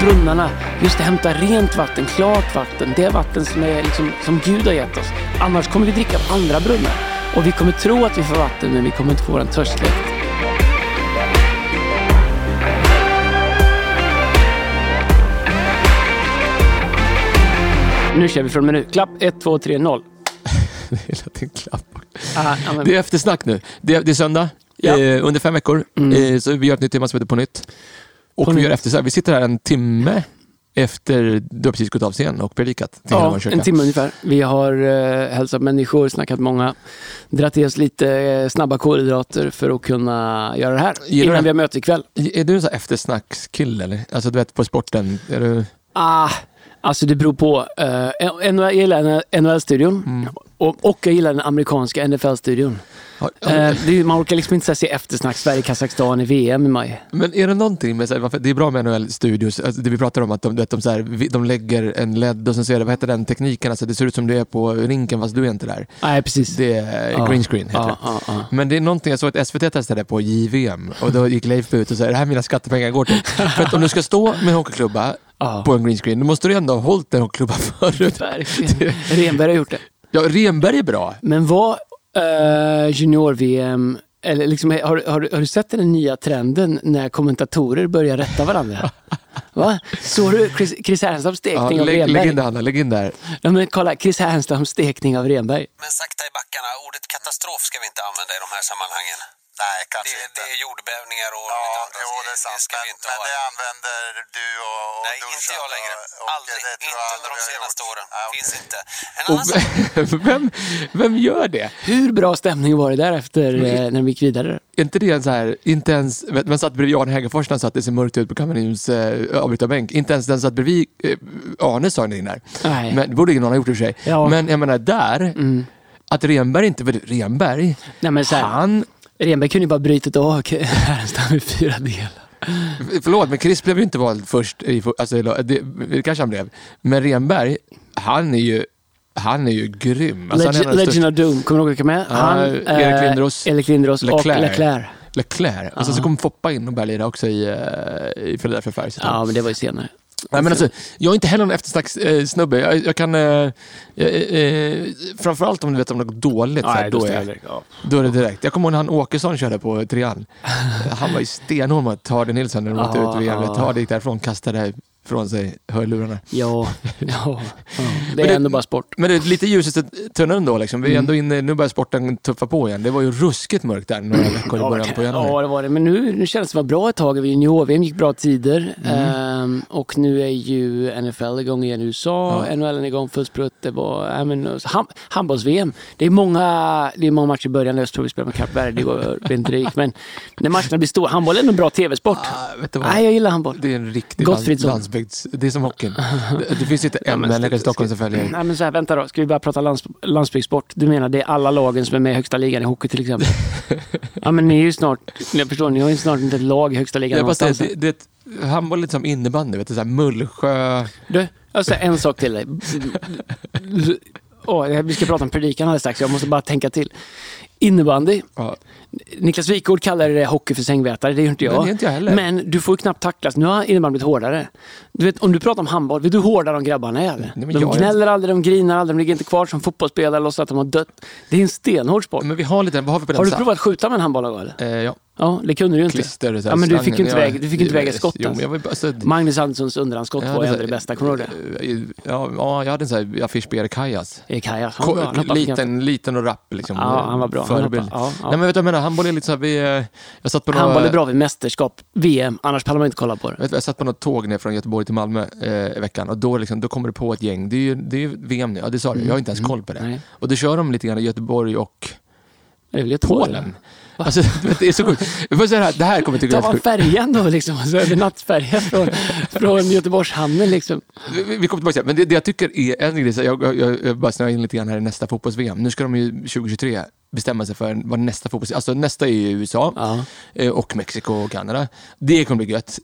brunnarna, just att hämta rent vatten, klart vatten, det vatten som, är liksom, som Gud har gett oss. Annars kommer vi dricka av andra brunnar. Och vi kommer tro att vi får vatten, men vi kommer inte få vår törst släckt. Nu kör vi från menu. Klapp 1, 2, 3, 0. Hela tiden klapp. Ah, ja, men- Det är eftersnack nu. Det är, det är söndag, Ja. Mm. eh, under fem veckor. Eh, så vi gör ett nytt tema som heter På nytt. Och vi gör eftersnack. Vi sitter här en timme efter du har precis gått av scen och predikat Ja, en timme ungefär. Vi har uh, hälsat människor, snackat många, dratt i oss lite eh, snabba kolhydrater för att kunna göra det här Gillar innan det? vi har möte ikväll. Är du en sån eftersnackskille eller? Alltså du vet på sporten. Är du... Ah, alltså det beror på. Uh, jag gillar NHL-studion Mm. och, och jag gillar den amerikanska NFL-studion. Eh, det är- man orkar liksom inte se eftersnack Sverige-Kazakstan i VM i maj. Men är det någonting med, så här, varför- det är bra med NHL-studios, alltså det vi pratar om att de, vet, de, så här, de lägger en LED och sen så är det, vad heter den tekniken, alltså det ser ut som du är på rinken fast du är inte där. Nej, precis. Det är Ja. green screen heter ja, det. Men det är någonting, jag såg att SVT testade på JVM och då gick Leif ut och sa det här är mina skattepengar går till. För att om du ska stå med en hockeyklubba Ja. på en green screen, då måste du ändå ha hållit en hockeyklubba förut. Verkligen. Renberg har gjort det. Ja, Renberg är bra. Men vad eh, junior-VM, eller liksom, har, har, har du sett den nya trenden när kommentatorer börjar rätta varandra? Va? Såg du Chris, Chris Härnstams Ja, stekning av lägg, lägg Renberg? in det Hanna, lägg in där. Ja, men kolla, Chris Härnstams stekning av Renberg. Men sakta i backarna, ordet katastrof ska vi inte använda i de här sammanhangen. Nej, kanske Det, inte. det är jordbävningar och Ja, lite andra jo, det är sant. vi men, inte men det använder du och, och Nej, inte jag längre. och- och Aldrig. det tror Inte under de senaste gjort. åren. Ja, okej. Finns inte. En Och annan sak. vem, vem gör det? Hur bra stämning var det där efter eh, när vi gick vidare? Inte det en så här, inte ens, man satt bredvid Jan Hägerfors när han satt, det ser mörkt ut på Kammarnews eh, avbrytarbänk. Inte ens den satt bredvid eh, Arne sa in där. Nej. Men det borde ingen ha gjort i och för sig. Ja. Men jag menar där, att Renberg inte, för Renberg, Nej, men så här, han, Renberg kunde ju bara brytit av Härnstam i fyra delar. förlåt men Chris blev ju inte vald först, i, alltså, det, det kanske han blev. Men Renberg, han är ju, han är ju grym. Alltså, en Legend, of Doom, kommer du ihåg vilka med? Ja, Han, Erik eh, Lindros. Erik Lindros och Leclerc. Leclerc. Leclerc. Och sen så kom Foppa in och började lira också i, uh, i Philadelphia Flyers. Ja, men det var ju senare. Nej, men alltså, jag är inte heller någon eftersnackssnubbe. Jag, jag kan... Eh, eh, eh, framförallt om du vet om något dåligt. så här, då, är, jag- Ja. då är det direkt. Jag kommer ihåg när han Åkesson körde på trean. Han var ju stenhård mot Hardy Nilsson när de åkte ut ur ja. Hardy gick därifrån kastade från sig hörlurarna. Ja, ja, ja. Det är det- ändå bara sport. Men det är lite ljuset i tunneln då. Liksom. Mm. Vi är ändå inne, nu börjar sporten tuffa på igen. Det var ju ruskigt mörkt där några veckor i början på januari. Ja, det var det. Men nu, nu känns det som att bra ett tag. Junior-VM gick bra tider. Ehm, och nu är ju NFL igång igen i USA. Ja. NHL är igång full sprutt. Det var men, ham, handbolls-VM. Det är, många, det är många matcher i början. Jag tror vi spelar med Kapberg. Det går det är inte rikt. Men när matcherna blir stora. Handboll är en bra tv-sport. Ah, vet du vad? Nej, jag gillar handboll. Det är en riktig Gottfridsson. Lands, landsbygds... Det är som hockeyn. Det, det finns inte en men människa i Stockholm som följer. Nej men så här, vänta då. Ska vi bara prata lands, landsbygdssport? Du menar det är alla lagen som är med i högsta ligan i hockey till exempel? ja men ni är ju snart, jag förstår, ni har ju snart inte ett lag i högsta ligan Jag bara någonstans. det, det, handboll är lite som innebandy, vet du, så här Mullsjö... Du, jag säger en sak till dig. Åh, vi ska prata om predikan alldeles strax, jag måste bara tänka till. Innebandy. Ja. Niklas Wikgård kallar det hockey för sängvätare, det gör inte jag. Inte jag heller. Men du får ju knappt tacklas. Nu har innebandyn blivit hårdare. Du vet, om du pratar om handboll, vet du hur hårda de grabbarna är? Nej, de jag gnäller aldrig, de grinar aldrig, de ligger inte kvar som fotbollsspelare och låtsas att de har dött. Det är en stenhård sport. Men vi har lite, vad har vi på den? Har du provat skjuta med en handboll någon gång? Eh, ja, Ja, det kunde du ju inte. klister här ja, men du fick slangen. ju inte Ja, väga, du fick inte väga skott Jo, alltså. var, alltså, Magnus Anderssons underhandskott jag var så- det bästa, kommer du ihåg det? eh, Ja, ja, jag hade en sån här affisch på Erik Hajas. Erik Hajas, han var bra. Han Liten, liten och rapp liksom. Ja, han var bra. Han Förebild. hoppade- ja, ja. Nej men vet du vad jag menar, handboll är lite så här, vi, eh, jag satt på några, Handboll är bra vid mästerskap, VM, annars pallar man inte kolla på det. Vet du, jag satt på något tåg ner från Göteborg till Malmö eh, i veckan och då, liksom, då kommer det på ett gäng. Det är ju det är VM nu, ja det sa du, jag har inte ens koll på det. Mm. Nej. Och då kör de lite grann i Göteborg och? Polen. Alltså, det är så sjukt. Jag får säga det här, det här kommer jag tycka är sjukt. färjan då liksom? Alltså, övernattfärja från, från Göteborgshamnen liksom? Vi, vi- kommer tillbaka. Men det, det jag tycker är en grej, jag, jag, jag, bara snöar in lite grann här i nästa fotbolls-VM. Nu ska de ju 2023 bestämma sig för vad nästa fotbolls... Alltså nästa är ju USA Ja. eh, och Mexiko och Kanada. Det kommer bli gött.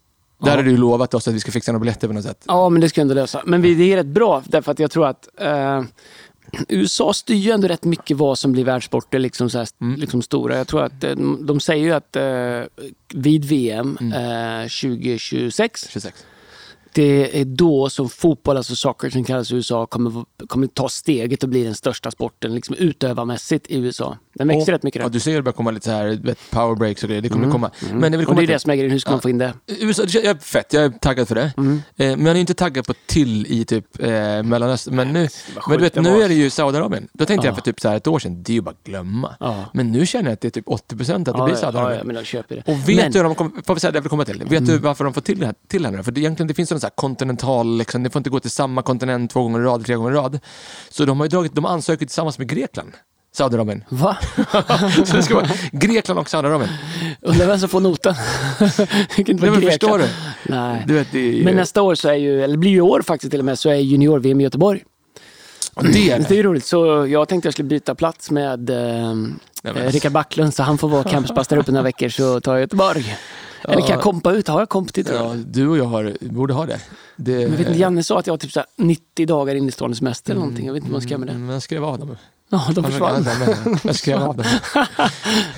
Där Ja. har du lovat oss att vi ska fixa några biljetter på något sätt. Ja, men det ska jag ändå lösa. Men det är rätt bra, därför att jag tror att eh, USA styr ju ändå rätt mycket vad som blir världssporter liksom, så här, Mm. liksom stora. Jag tror att eh, de, de säger ju att eh, vid VM Mm. eh, 2026 26. Det är då som fotboll, alltså soccer som kallas i USA, kommer, kommer ta steget och bli den största sporten liksom utövarmässigt i USA. Den växer rätt mycket Ja, där. du ser det börjar komma lite så här, vet, power breaks och grejer. Det kommer komma. Men jag vill Och komma det är till- det som är grejen, hur ska man få in det? USA, jag är fett, jag är taggad för det. Mm. Eh, men jag är inte taggad på till i typ eh, Mellanöstern. Men, nu, men du vet, det nu är det ju Saudiarabien. Då tänkte jag Ja. för typ så här ett år sedan, det är ju bara att glömma. Ja. Men nu känner jag att det är typ 80% att det Ja, blir ja, Saudiarabien. ja, men jag köper det. Och vet men, du hur de kommer, får vi säga det jag vill komma till? Vet du varför de får till det här? Till det här? För det, egentligen, det finns en här kontinental, liksom, det får inte gå till samma kontinent två gånger i rad, tre gånger i rad. Så de har ju dragit, de ansöker tillsammans med Grekland. Saudiarabien. Va? Så det ska vara Grekland och Saudiarabien. Undrar vem som får notan? Nej, men förstår du? Nej. Du vet, är Men nästa år så är ju, eller blir ju år faktiskt till och med, så är junior-VM i Göteborg. det är Det är det. ju roligt, så jag tänkte jag skulle byta plats med eh, eh, Rickard Backlund, så han får vara campuspass där uppe några veckor, så tar jag Göteborg. Eller kan jag kompa ut? Har jag komp dit? Ja, du och jag har, borde ha det. det Men vet inte, Janne sa att jag har typ så här 90 dagar innestående semester eller någonting. Jag vet inte vad man ska göra med det. Men jag skrev av dem. Ja, de försvann. Jag skrev av dem.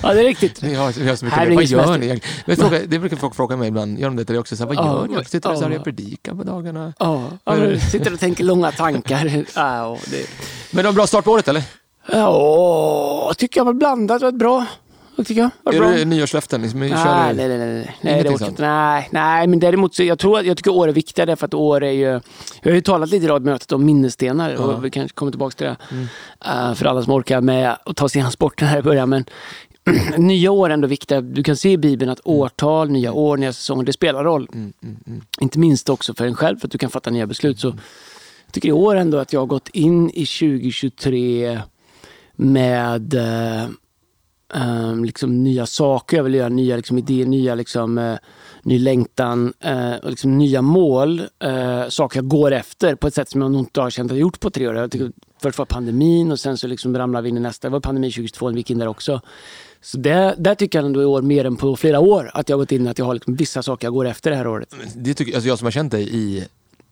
Ja, det är riktigt. Vi har, vi har så mycket Här Vad gör ni? Men fråga, det brukar folk fråga mig ibland. Gör de det till dig också? Så här, vad Ja, gör ni? Jag sitter här ja. och predikar på dagarna. Ja, ja sitter och tänker långa tankar. Ja, det... Men det var en bra start på året eller? ja jag tycker jag var blandat rätt bra. Tycker jag var Är bra. det nyårslöften? Liksom, Nej, nej, nej, nej, nej, det orkar. Nej, nej, men däremot så jag tror att jag tycker år är viktigare för att år är ju, jag har ju talat lite i radmötet om minnesstenar och vi kanske kommer tillbaka till det. Mm. Eh, för alla som orkar med att ta sig an sporten här i början. Men nya år är ändå viktiga. Du kan se i Bibeln att årtal, nya år, nya säsonger, det spelar roll. Mm, mm, mm. Inte minst också för en själv för att du kan fatta nya beslut. Så jag tycker i år ändå att jag har gått in i 2023 med eh, eh, liksom nya saker jag vill göra, nya liksom idéer, nya liksom, eh, ny längtan eh, och liksom nya mål. Eh, saker jag går efter på ett sätt som jag nog inte har känt att jag gjort på tre år. Jag tycker, först var pandemin och sen så liksom ramlade vi in i nästa. Det var pandemi 2022, vi gick in där också. Så det, där tycker jag ändå i år mer än på flera år att jag har gått in att jag har liksom vissa saker jag går efter det här året. Det tycker, alltså jag som har känt dig i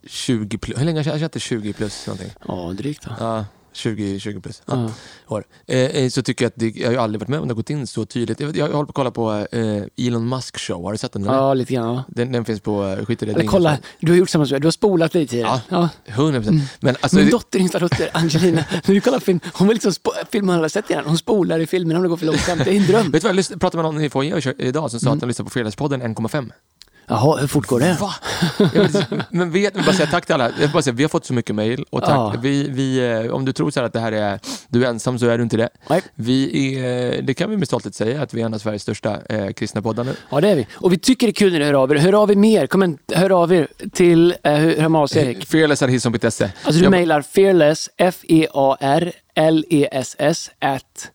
20 plus, hur länge har jag känt dig? 20 plus någonting? Ja, drygt va? Ja, 20, 20 plus. Ja. År. Eh, eh, så tycker jag att det, jag har aldrig varit med om det har gått in så tydligt. Jag, jag, håller på att kolla på eh, Elon Musk show, har du sett den? eller? Ja, lite grann. Ja. Den, den finns på, eh, skit i det. det Eller kolla, du har gjort samma sak. Du har spolat lite tidigare. Ja. Ja. 100 procent. Men alltså, Min det- dotter, yngsta dotter, Angelina, när vi kollar film, hon vill liksom filma, har sett den, hon spolar i filmen om det går för långsamt. Det är en dröm. vet du vad, jag pratade med någon i foajén idag som sa Mm. att de lyssnar på Fredagspodden 1,5. Jaha, hur fort går det? Va? Vill- Men vet, jag vill bara säga tack till alla. Jag vill bara säga, vi har fått så mycket mail och tack. Ja. Vi, vi, eh, om du tror så här att det här är, du är ensam så är du inte det. Nej. Vi är, det kan vi med stolthet säga att vi är en av Sveriges största eh, kristna poddar nu. Ja, det är vi. Och vi tycker det är kul när ni hör av er. Hör av er mer. Kom igen, hör av er till, eh, hör man av sig Erik? Fearless.hisson.se. Alltså du Jag- mejlar fearless, F-E-A-R-L-E-S-S, E at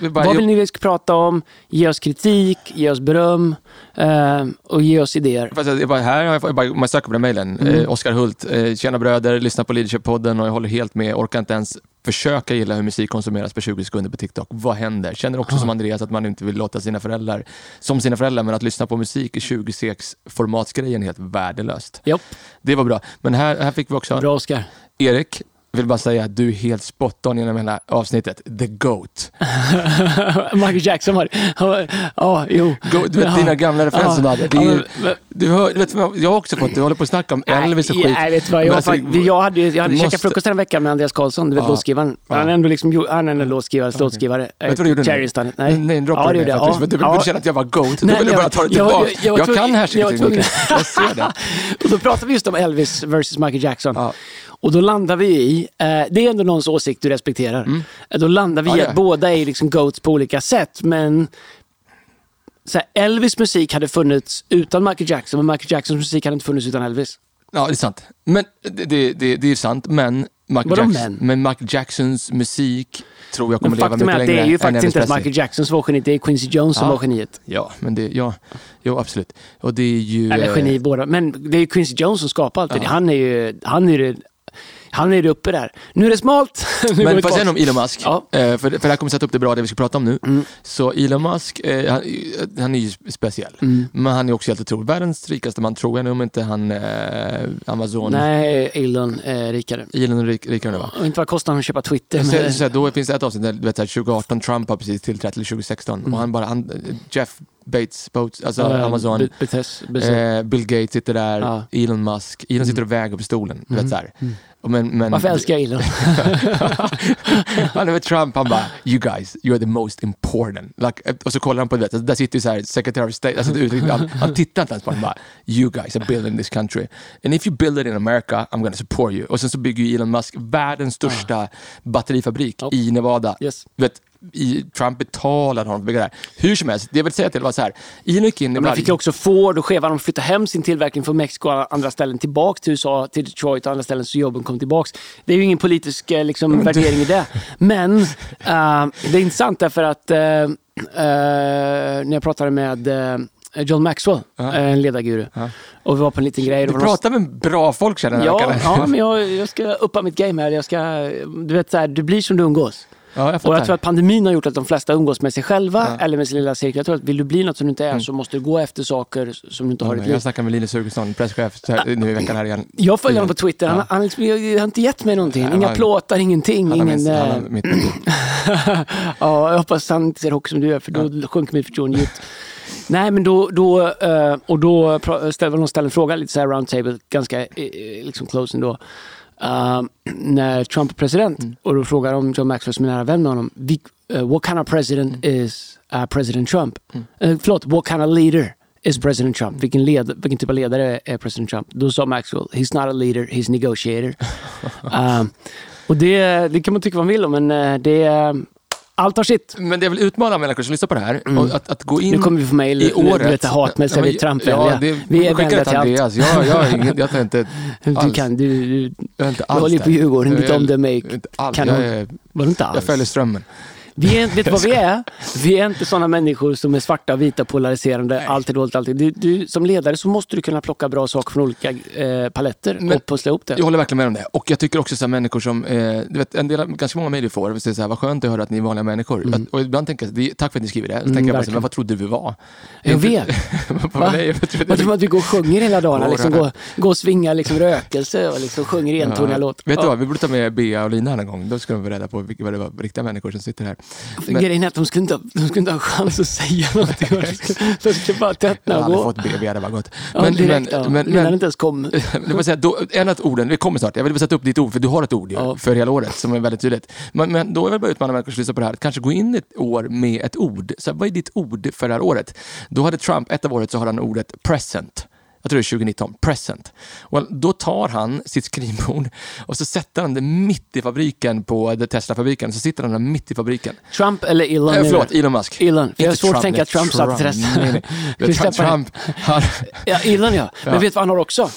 bara- Vad vill ni vi ska prata om? Ge oss kritik, ge oss beröm eh, och ge oss idéer. Jag, bara, här har jag, bara, man söker på den mejlen. Mm. Eh, Oskar Hult, eh, tjena bröder, lyssna på Leadership-podden och jag håller helt med. Orkar inte ens försöka gilla hur musik konsumeras på 20 sekunder på TikTok. Vad händer? Känner också som Andreas att man inte vill låta sina föräldrar som sina föräldrar, men att lyssna på musik i 20 sex formatsgrejen är helt värdelöst. Japp, Det var bra. Men här, här fick vi också bra Oskar. Erik. Vill bara säga att du är helt spot on genom hela avsnittet. The GOAT. Michael Jackson var det. Ja, jo. Go, du vet Ja. dina gamla referenser du hade. Det är, Ja, men- du hör, vet, jag har också fått, du håller på att snacka om Elvis och skit. Nej, vet vad, jag, alltså, jag hade, jag hade måste- käkat frukost den veckan med Andreas Karlsson, du vet Ja. låtskrivaren. Ja. Han är ändå liksom, han är ändå låtskrivare, låtskrivare. Vet du vad du gjorde nu? Cherrystan. Nej, Nej, droppade ja, det det jag. faktiskt. Men du Ja. vill känna att jag var GOAT. Då Nej, vill jag jag- bara ta det jag- tillbaka. jag- Jag, jag var kan härskartekniken. jag Jag ser det. Och då pratade vi just om Elvis versus Michael Jackson. Ja. Och då landar vi i, eh, det är ändå någons åsikt du respekterar. Eh, Då landar vi Mm. Ja, i att är. båda är liksom GOATs på olika sätt. Men så här, Elvis musik hade funnits utan Michael Jackson, men Michael Jacksons musik hade inte funnits utan Elvis. Ja, det är sant. Men det, det, det, är sant, men Michael, Vadå Jackson, men? Michael Jacksons musik tror jag Men kommer leva faktum mycket är att längre det är ju faktiskt inte Presley. Michael Jackson som var geniet, det är Quincy Jones som Ja. var geniet. Ja, men det, ja, jo, absolut. Och det är ju... Eller eh, geni båda. Men det är ju Quincy Jones som skapar allt det. Han är ju, han är ju, han är uppe där. Nu är det smalt. Nu Men får jag säga något om Elon Musk? Ja. Mm. Eh, för, för det här kommer sätta upp det bra, det vi ska prata om nu. Så Elon Musk, eh, han, han är ju speciell. Mm. Men han är också helt otrolig. Världens rikaste man tror jag nu, om inte han eh, Amazon... Nej, Elon är rikare. Elon är rik, rikare nu va? Och inte vad kostar han att köpa Twitter? Men, så, så, då finns det ett avsnitt där du vet, så här, 2018, Trump har precis tillträtt, eller 2016. Mm. Och han bara, han, Jeff Bates, Boats, alltså Eh, Amazon. Be- Bethes, Bezos. Eh, Bill Gates sitter där, Ja. Elon Musk. Elon sitter och väger upp i stolen. Du vet, så. Och Men, men, Varför älskar jag Elon? han är med Trump, han bara “You guys, you are the most important”. Like, och så kollar han på det, där sitter så här Secretary of State, alltså, han, han tittar inte ens på honom, bara “You guys are building this country. And if you build it in America, I'm gonna support you”. Och sen så bygger ju Elon Musk världens största batterifabrik Ja. i Nevada. Yes. Vet, i, Trump betalade honom för att bygga det här. Hur som helst, det jag vill säga till var så här. Elon gick in i Men varje... han fick ju också Ford och Chevron att flytta hem sin tillverkning från Mexiko och andra ställen tillbaka till USA, till Detroit och andra ställen så jobben kom tillbaks. Det är ju ingen politisk eh, liksom, värdering i det. Men eh, det är intressant därför att eh, eh, när jag pratade med John Maxwell, Ja. en ledarguru, Ja. och vi var på en liten grej. Du var någon- pratar med bra folk känner jag. Ja, men jag, jag ska uppa mitt game här. Jag ska, du vet, så här, du blir som du umgås. Ja, jag Och jag tror att pandemin har gjort att de flesta umgås med sig själva Ja. Mm. eller med sin lilla cirkel. Jag tror att vill du bli något som du inte är så måste du gå efter saker som du inte har i ditt liv. jag snackade med Linus Hugosson, presschef, här, nu i veckan här igen. Jag följer honom på Twitter. Han, Ja. han, liksom, har inte gett mig någonting. Nej, Inga han- plåtar, ingenting. Han ingen, han eh, mitt ja, jag hoppas han inte ser hockey som du gör, för då sjunker mitt förtroende djupt. Nej, men då, då, eh, och då ställde någon ställde en fråga, lite så här round table, ganska eh, liksom close ändå. Uh, när Trump är president Mm. och då frågar de John Maxwell som är nära vän med honom, "Vi- eh, what kind of president Mm. is uh, President Trump? Uh, förlåt, what kind of leader is President Trump? Vilken, led, vilken typ av ledare är President Trump? Då sa Maxwell, he's not a leader, he's negotiator. Um, och det, det kan man tycka vad man vill om, men det är allt har sitt. Men det jag vill utmana människor som lyssnar på det här, och att, att gå in Nu kommer vi få mejl, i året. du vet, är vi men- Trumpvänliga. Ja, det, Vi är vänliga till allt. Andreas. Ja, jag, har ingen, jag tar inte Du, alls. kan, du, du, Jag är inte du alls håller ju på. Djurgården, ditt Jag är- omdöme är kanon. Jag, är, var det inte alls. jag följer strömmen. Vi är, vet du vad vi är? Vi är inte sådana människor som är svarta, vita, polariserande, allt är dåligt, allt. Du, du, som ledare så måste du kunna plocka bra saker från olika eh, paletter Men- och pussla ihop det. Jag håller verkligen med om det. Och jag tycker också så här, människor som, eh, du vet, en del, ganska många mejl får, det så här, vad skönt att höra att ni är vanliga människor. Att, och ibland tänker jag, tack för att ni skriver det. Så tänker jag bara, så, Mm. vad trodde du vi var? Jag vet. Vad- Va? nej, jag tror att vi går och sjunger hela dagen, Åh, liksom går, går och svingar liksom rökelse och liksom sjunger entoniga Ja. låtar. Vet du Ja. vad, vi borde ta med Bea och Lina en gång. Då ska de vara reda på vilka, vad det var riktiga människor som sitter här. Men- Grejen är att de skulle inte, ha- de skulle inte ha chans att säga någonting. De skulle, bara Jag tröttna och hade gå. fått Bea, Bea hade bara gått. Ja, direkt, ja. men, Innan men, inte ens kom. det var säga, då, en av orden, vi kommer snart, jag vill bara sätta upp ditt ord, för du har ett ord ju, Ja. för hela året som är väldigt tydligt. Men, men då vill jag bara utmana människor som lyssnar på det här, att kanske gå in ett år med ett ord. Så här, vad är ditt ord för det här året? Då hade Trump, ett av året så har han ordet present. Jag tror det är 2019, present. Och då tar han sitt skrivbord och så sätter han det mitt i fabriken på det Tesla-fabriken. Så sitter han där mitt i fabriken. Trump eller Elon? Eh, förlåt, Elon Musk. Elon. För jag har svårt att Trump, tänka att nej, Trump satt vi Trump? Trump Ja, Elon ja. Men Ja. vet du vad han har också?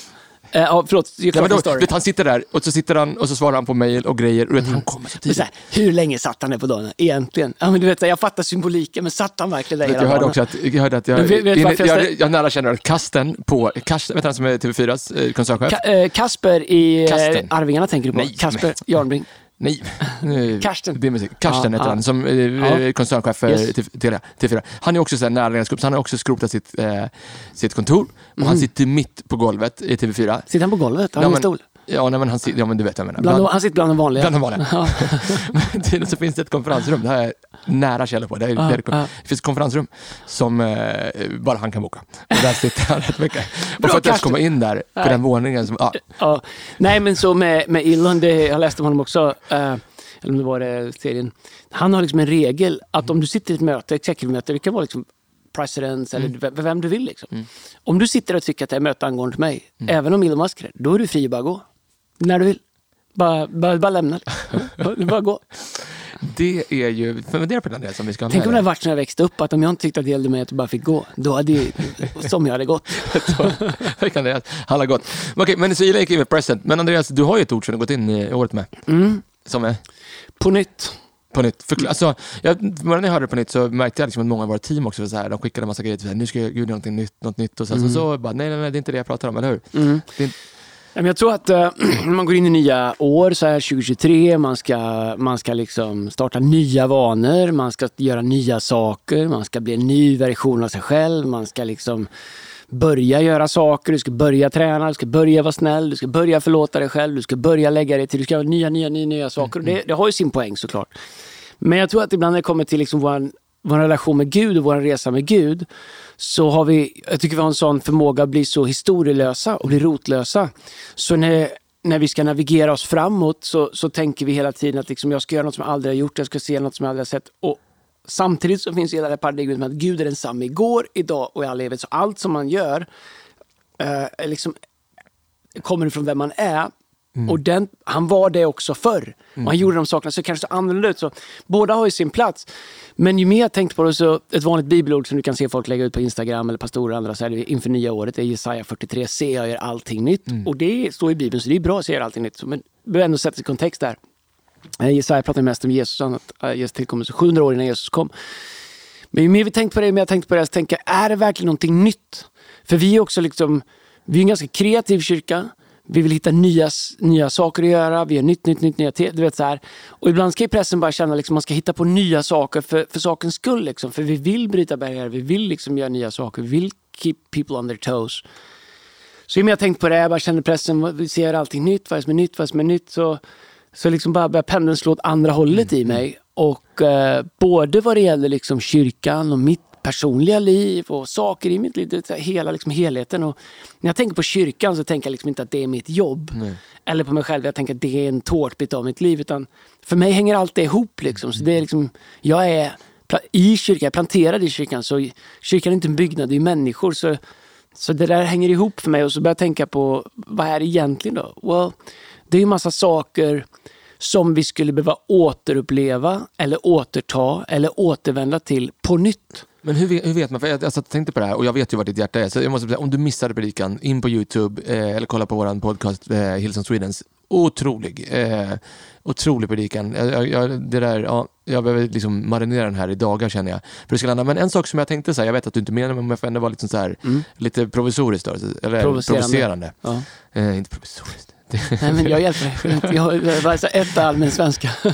Eh, ja, förlåt, jag men en då, vet, han sitter där och så sitter han och så svarar han på mejl och grejer. Och vet, Mm. Han kommer så tidigt. så här, hur länge satt han där på dagen egentligen? Ja, men du vet, jag fattar symboliken, men satt han verkligen där Vet, hela jag hörde dagen? också att, jag hörde att jag, vet- vet du jag, jag, jag nära känner kasten på, Kast, vet han som är TV4s eh, koncernchef? Ka- eh, Kasper i eh, Kasten. Arvingarna tänker du på? Nej, Kasper Jarnbring. Nej. Karsten. Det musik. Karsten Ja, heter ja. han, som eh, Ja. koncernchef för Yes. Telia- TV4. Han är också så här nära ledningsgrupp, så han har också skrotat sitt, eh, sitt kontor. Och han sitter mitt på golvet i TV4. Sitter han på golvet? Har Ja, han en men- stol? Ja, nej, men han, ja, men du vet vad jag menar. Bland, Bland- han sitter bland de vanliga? Bland de vanliga. Ja. Men tydligen så finns det ett konferensrum, det här är nära källor på. Det, är, Ja, det, är, det finns ett konferensrum som eh, bara han kan boka. Och där sitter han rätt mycket. Och för att ens komma in där på Nej. den våningen. Som, ja, Ja. Nej, men så med, med Elon, det, jag läste om honom också, eh, eller om det var det serien. Han har liksom en regel att om du sitter i ett möte, ett executive-möte, det kan vara liksom presidents eller Mm. vem, vem du vill. Liksom. Om du sitter och tycker att det är möte angående mig, Mm. även om Elon Musk är då är du fri att bara gå. När du vill. Bara, bara, bara lämna. Du bara gå. det är ju, fundera på den där som vi ska ha Tänk om det hade varit när jag växte upp, att om jag inte tyckte att det gällde mig att jag bara fick gå, då hade ju, som jag hade gått. Det det, han har gått. Men Okej, men så gick in med present. Men Andreas, du har ju ett ord som du gått in i året med. Mm. Som är På nytt. på nytt. Förkla- alltså, jag, när jag hörde det på nytt så märkte jag liksom att många av våra team också var så här, de skickade en massa grejer, så här, nu ska jag göra någonting nytt, något nytt och sen så, så bara, nej, nej, nej, det är inte det jag pratar om, eller hur? Mm. Det är Jag tror att eh, när man går in i nya år, så här 2023, man ska, man ska liksom starta nya vanor, man ska göra nya saker, man ska bli en ny version av sig själv, man ska liksom börja göra saker, du ska börja träna, du ska börja vara snäll, du ska börja förlåta dig själv, du ska börja lägga dig till, du ska göra nya, nya, nya, nya saker. Och det, det har ju sin poäng såklart. Men jag tror att ibland när det kommer till liksom vår, vår relation med Gud och vår resa med Gud så har vi, jag tycker vi har en sån förmåga att bli så historielösa och bli rotlösa. Så när, när vi ska navigera oss framåt så, så tänker vi hela tiden att liksom, jag ska göra något som jag aldrig har gjort, jag ska se något som jag aldrig har sett. Och samtidigt så finns hela det här paradigmet med att Gud är densamme igår, idag och i all evighet. Så allt som man gör eh, liksom, kommer ifrån vem man är. Och den, han var det också förr. Och han gjorde de sakerna så kanske det annorlunda ut. Så båda har ju sin plats. Men ju mer jag tänkte på det så, ett vanligt bibelord som du kan se folk lägga ut på Instagram eller pastorer och andra så är det inför nya året, det är Jesaja 43, se jag gör allting nytt. Och det står i Bibeln, så det är bra att se jag gör allting nytt. Så, men det behöver ändå sätta i kontext där. Eh, Jesaja pratar mest om Jesus, att eh, Jesus tillkom så 700 år innan Jesus kom. Men ju mer vi tänkt på det, ju mer jag tänkt på det, så tänker jag, är det verkligen någonting nytt? För vi är också liksom, vi är en ganska kreativ kyrka. Vi vill hitta nya, nya saker att göra, vi gör nytt, nytt, nytt, nya du vet så här. Och ibland ska ju pressen bara känna liksom man ska hitta på nya saker för, för sakens skull. Liksom. För vi vill bryta barriärer, vi vill liksom göra nya saker, vi vill keep people on their toes. Så ju mer jag tänkt på det, jag bara kände pressen, vi ser allting nytt, vad är det som är nytt, vad är det som är nytt. Så, så liksom bara börjar pendeln slå åt andra hållet i mig. Och eh, både vad det gäller liksom kyrkan och mitt personliga liv och saker i mitt liv, hela liksom helheten. Och när jag tänker på kyrkan så tänker jag liksom inte att det är mitt jobb. Eller på mig själv, jag tänker att det är en tårtbit av mitt liv. Utan för mig hänger allt det ihop. Liksom. Så det är liksom, jag är i kyrkan, jag är planterad i kyrkan. Så kyrkan är inte en byggnad, det är människor. Så så det där hänger ihop för mig och så börjar jag tänka på vad är det egentligen då? Well, det är ju massa saker som vi skulle behöva återuppleva eller återta eller återvända till på nytt. Men hur, vet- hur vet man? För jag, och tänkte på det här och jag vet ju vad ditt hjärta är. Så jag måste säga, om du missade predikan, in på Youtube eh, eller kolla på vår podcast eh, Hillsong Swedens. Otrolig. Eh, otrolig predikan. Jag, jag, det där, ja, jag behöver liksom marinera den här i dagar känner jag. För det ska landa. Men en sak som jag tänkte så här, jag vet att du inte menar men jag får ändå vara lite, så här, lite provisoriskt då, eller Provocerande. provocerande. Ja. Eh, inte provisoriskt. Nej, men jag hjälper dig. Jag så ett allmän svenska.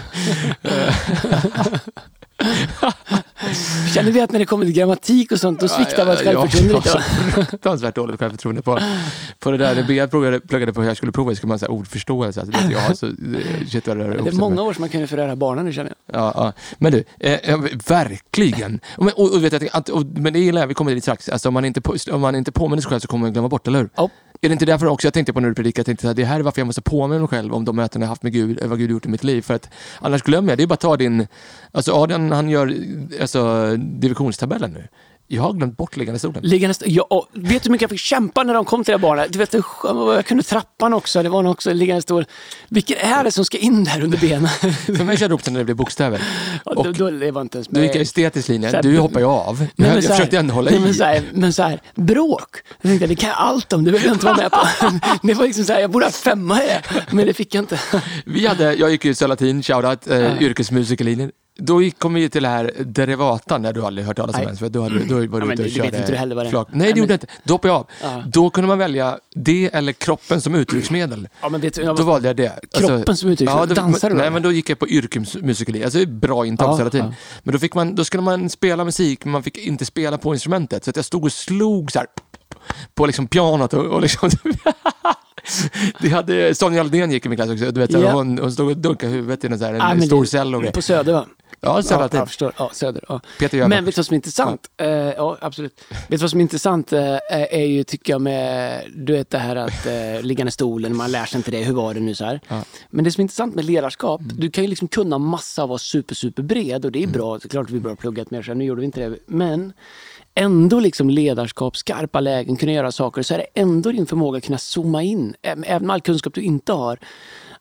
Känner vi att när det kommer till grammatik och sånt, då sviktar vårt självförtroende Ja, lite? jag så fruktansvärt dåligt självförtroende på, på det där. När Bea pluggade, pluggade på högskoleprovet skulle man säga ordförståelse. Alltså, det, ja, så, det- shit vad det, Det är många år som man kan referera barnen nu känner jag. Ja, ja. Men du, eh, eh, verkligen. Men- och, och, vet jag, att, och, men det gillar jag, vi kommer dit strax. Alltså, om, man inte, på- om man inte påminner sig själv så kommer man glömma bort, eller hur? Ja. Är det inte därför också jag tänkte på när du predikade, jag tänkte att det här är varför jag måste påminna mig själv om de möten jag haft med Gud, vad Gud gjort i mitt liv. För att annars glömmer jag. Det är bara att ta din, alltså Adrian han gör alltså, divisionstabellen nu. Jag har glömt bort liggande stolen. Liggande st- ja, vet du hur mycket jag fick kämpa när de kom till det barnet? Du vet, jag kunde trappan också. Det var nog också liggande stol. Vilken är det som ska in där under benen? För mig körde upp när det blev bokstäver. Ja, då, då, det var inte ens då gick estetisk linje, här- du hoppar ju av. Nej, jag men jag här- försökte ändå hålla nej, i. Men så, här, men så här, bråk. Jag tänkte, det kan jag allt om, det behöver jag inte vara med på. Det var liksom så här, jag borde ha femma i det, men det fick jag inte. Vi hade, jag gick ju Salatin, shoutout, eh, yrkesmusikerlinjen. Då gick, kom vi till det här derivatan, där du aldrig hört talas om ens, för då, hade, då var du men ute och det vet körde inte du heller vad det flak. Nej, det gjorde jag inte. Då hoppade jag av. Ja. Då kunde man välja det eller kroppen som uttrycksmedel. Ja, men vet jag Då valde jag det. Kroppen som uttrycksmedel? då, Dansade du Nej, men då gick jag på yrkesmusikerlinjen. Alltså bra intag Ja, på Salatin. ja. Men då, fick man, då skulle man spela musik, men man fick inte spela på instrumentet. Så att jag stod och slog så här på liksom pianot och, och liksom... Det hade, Sonja Aldén gick i min klass också. Du vet, Ja. hon, hon stod och dunkade huvudet i en, så här, en Ja, men stor det- cell och grejer. på Söder va? Ja, Ja, Salatin. jag förstår. Ja, Söder. Ja. Peter Jöback. Men vet du vad som är intressant? Ja, ja absolut. Vet du vad som är intressant eh, är ju, tycker jag, med du vet det här att eh, liggande stolen, man lär sig inte det, hur var det nu så här. Ja. Men det som är intressant med ledarskap, Mm. du kan ju liksom kunna massa och vara super, super bred och det är bra, det är klart att vi bör ha pluggat mer, så här, nu gjorde vi inte det. Men ändå liksom ledarskap, skarpa lägen, kunna göra saker, så är det ändå din förmåga att kunna zooma in, även med all kunskap du inte har.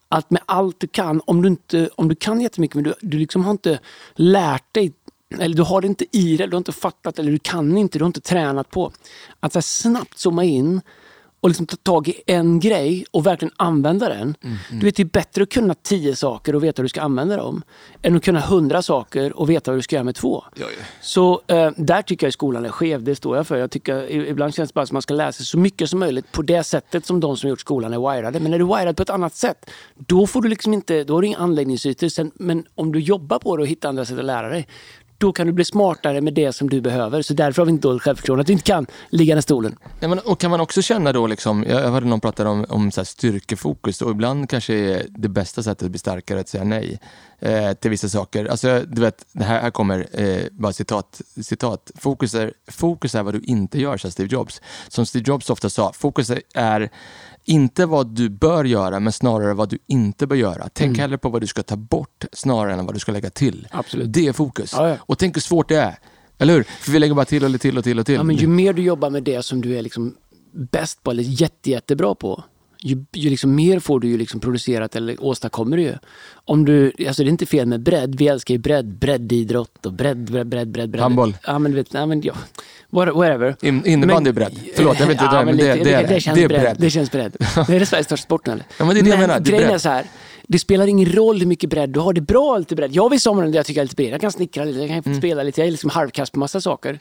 Att med allt du kan, om du, inte, om du kan jättemycket men du, du liksom har inte lärt dig eller du har det inte i dig, du har inte fattat eller du kan inte, du har inte tränat på. Att så snabbt zooma in och liksom ta tag i en grej och verkligen använda den. Du vet, det är bättre att kunna tio saker och veta hur du ska använda dem än att kunna hundra saker och veta vad du ska göra med två. Ja, ja. Så eh, där tycker jag skolan är skev, det står jag för. Jag tycker, ibland känns det bara som att man ska lära sig så mycket som möjligt på det sättet som de som gjort skolan är wirade. Men när du är wirad på ett annat sätt, då får du liksom inte, då har du inga anläggningsytor. Sen, men om du jobbar på det och hittar andra sätt att lära dig, då kan du bli smartare med det som du behöver. Så därför har vi inte dåligt självförtroende, att du inte kan ligga i stolen. Ja, men, och kan man också känna då, liksom, jag jag hörde någon prata om, om så här styrkefokus och ibland kanske är det bästa sättet att bli starkare att säga nej eh, till vissa saker. Alltså, du vet, det här, här kommer eh, bara citat. citat. Fokus, är, fokus är vad du inte gör, sa Steve Jobs. Som Steve Jobs ofta sa, fokus är inte vad du bör göra, men snarare vad du inte bör göra. Tänk hellre på vad du ska ta bort snarare än vad du ska lägga till. Mm. Absolut. Det är fokus. Ja, ja. Och tänk hur svårt det är. Eller hur? För vi lägger bara till och till och till och till. Ja, men ju mer du jobbar med det som du är liksom bäst på, eller jätte, jättebra på, ju, ju liksom mer får du ju liksom producerat eller åstadkommer du ju. Om du, alltså det är inte fel med bredd, vi älskar ju bredd, breddidrott och bredd, bredd, bredd, bredd. bredd. Handboll. Ja, men du vet, ja, men ja, what- whatever. In- innebandy är bredd. Förlåt, jag vet inte, men men det- det är det. känns Det är bredd. bredd. Det känns bredd. Det är det Sveriges största sport eller? Ja, men det är det jag menar, det är grejen bredd. är så här, det spelar ingen roll hur mycket bredd du har. Det är bra lite bredd. Jag vill somrarna där jag tycker jag är lite bred. Jag kan snickra lite, jag kan Mm. spela lite. Jag är liksom halvkass på massa saker.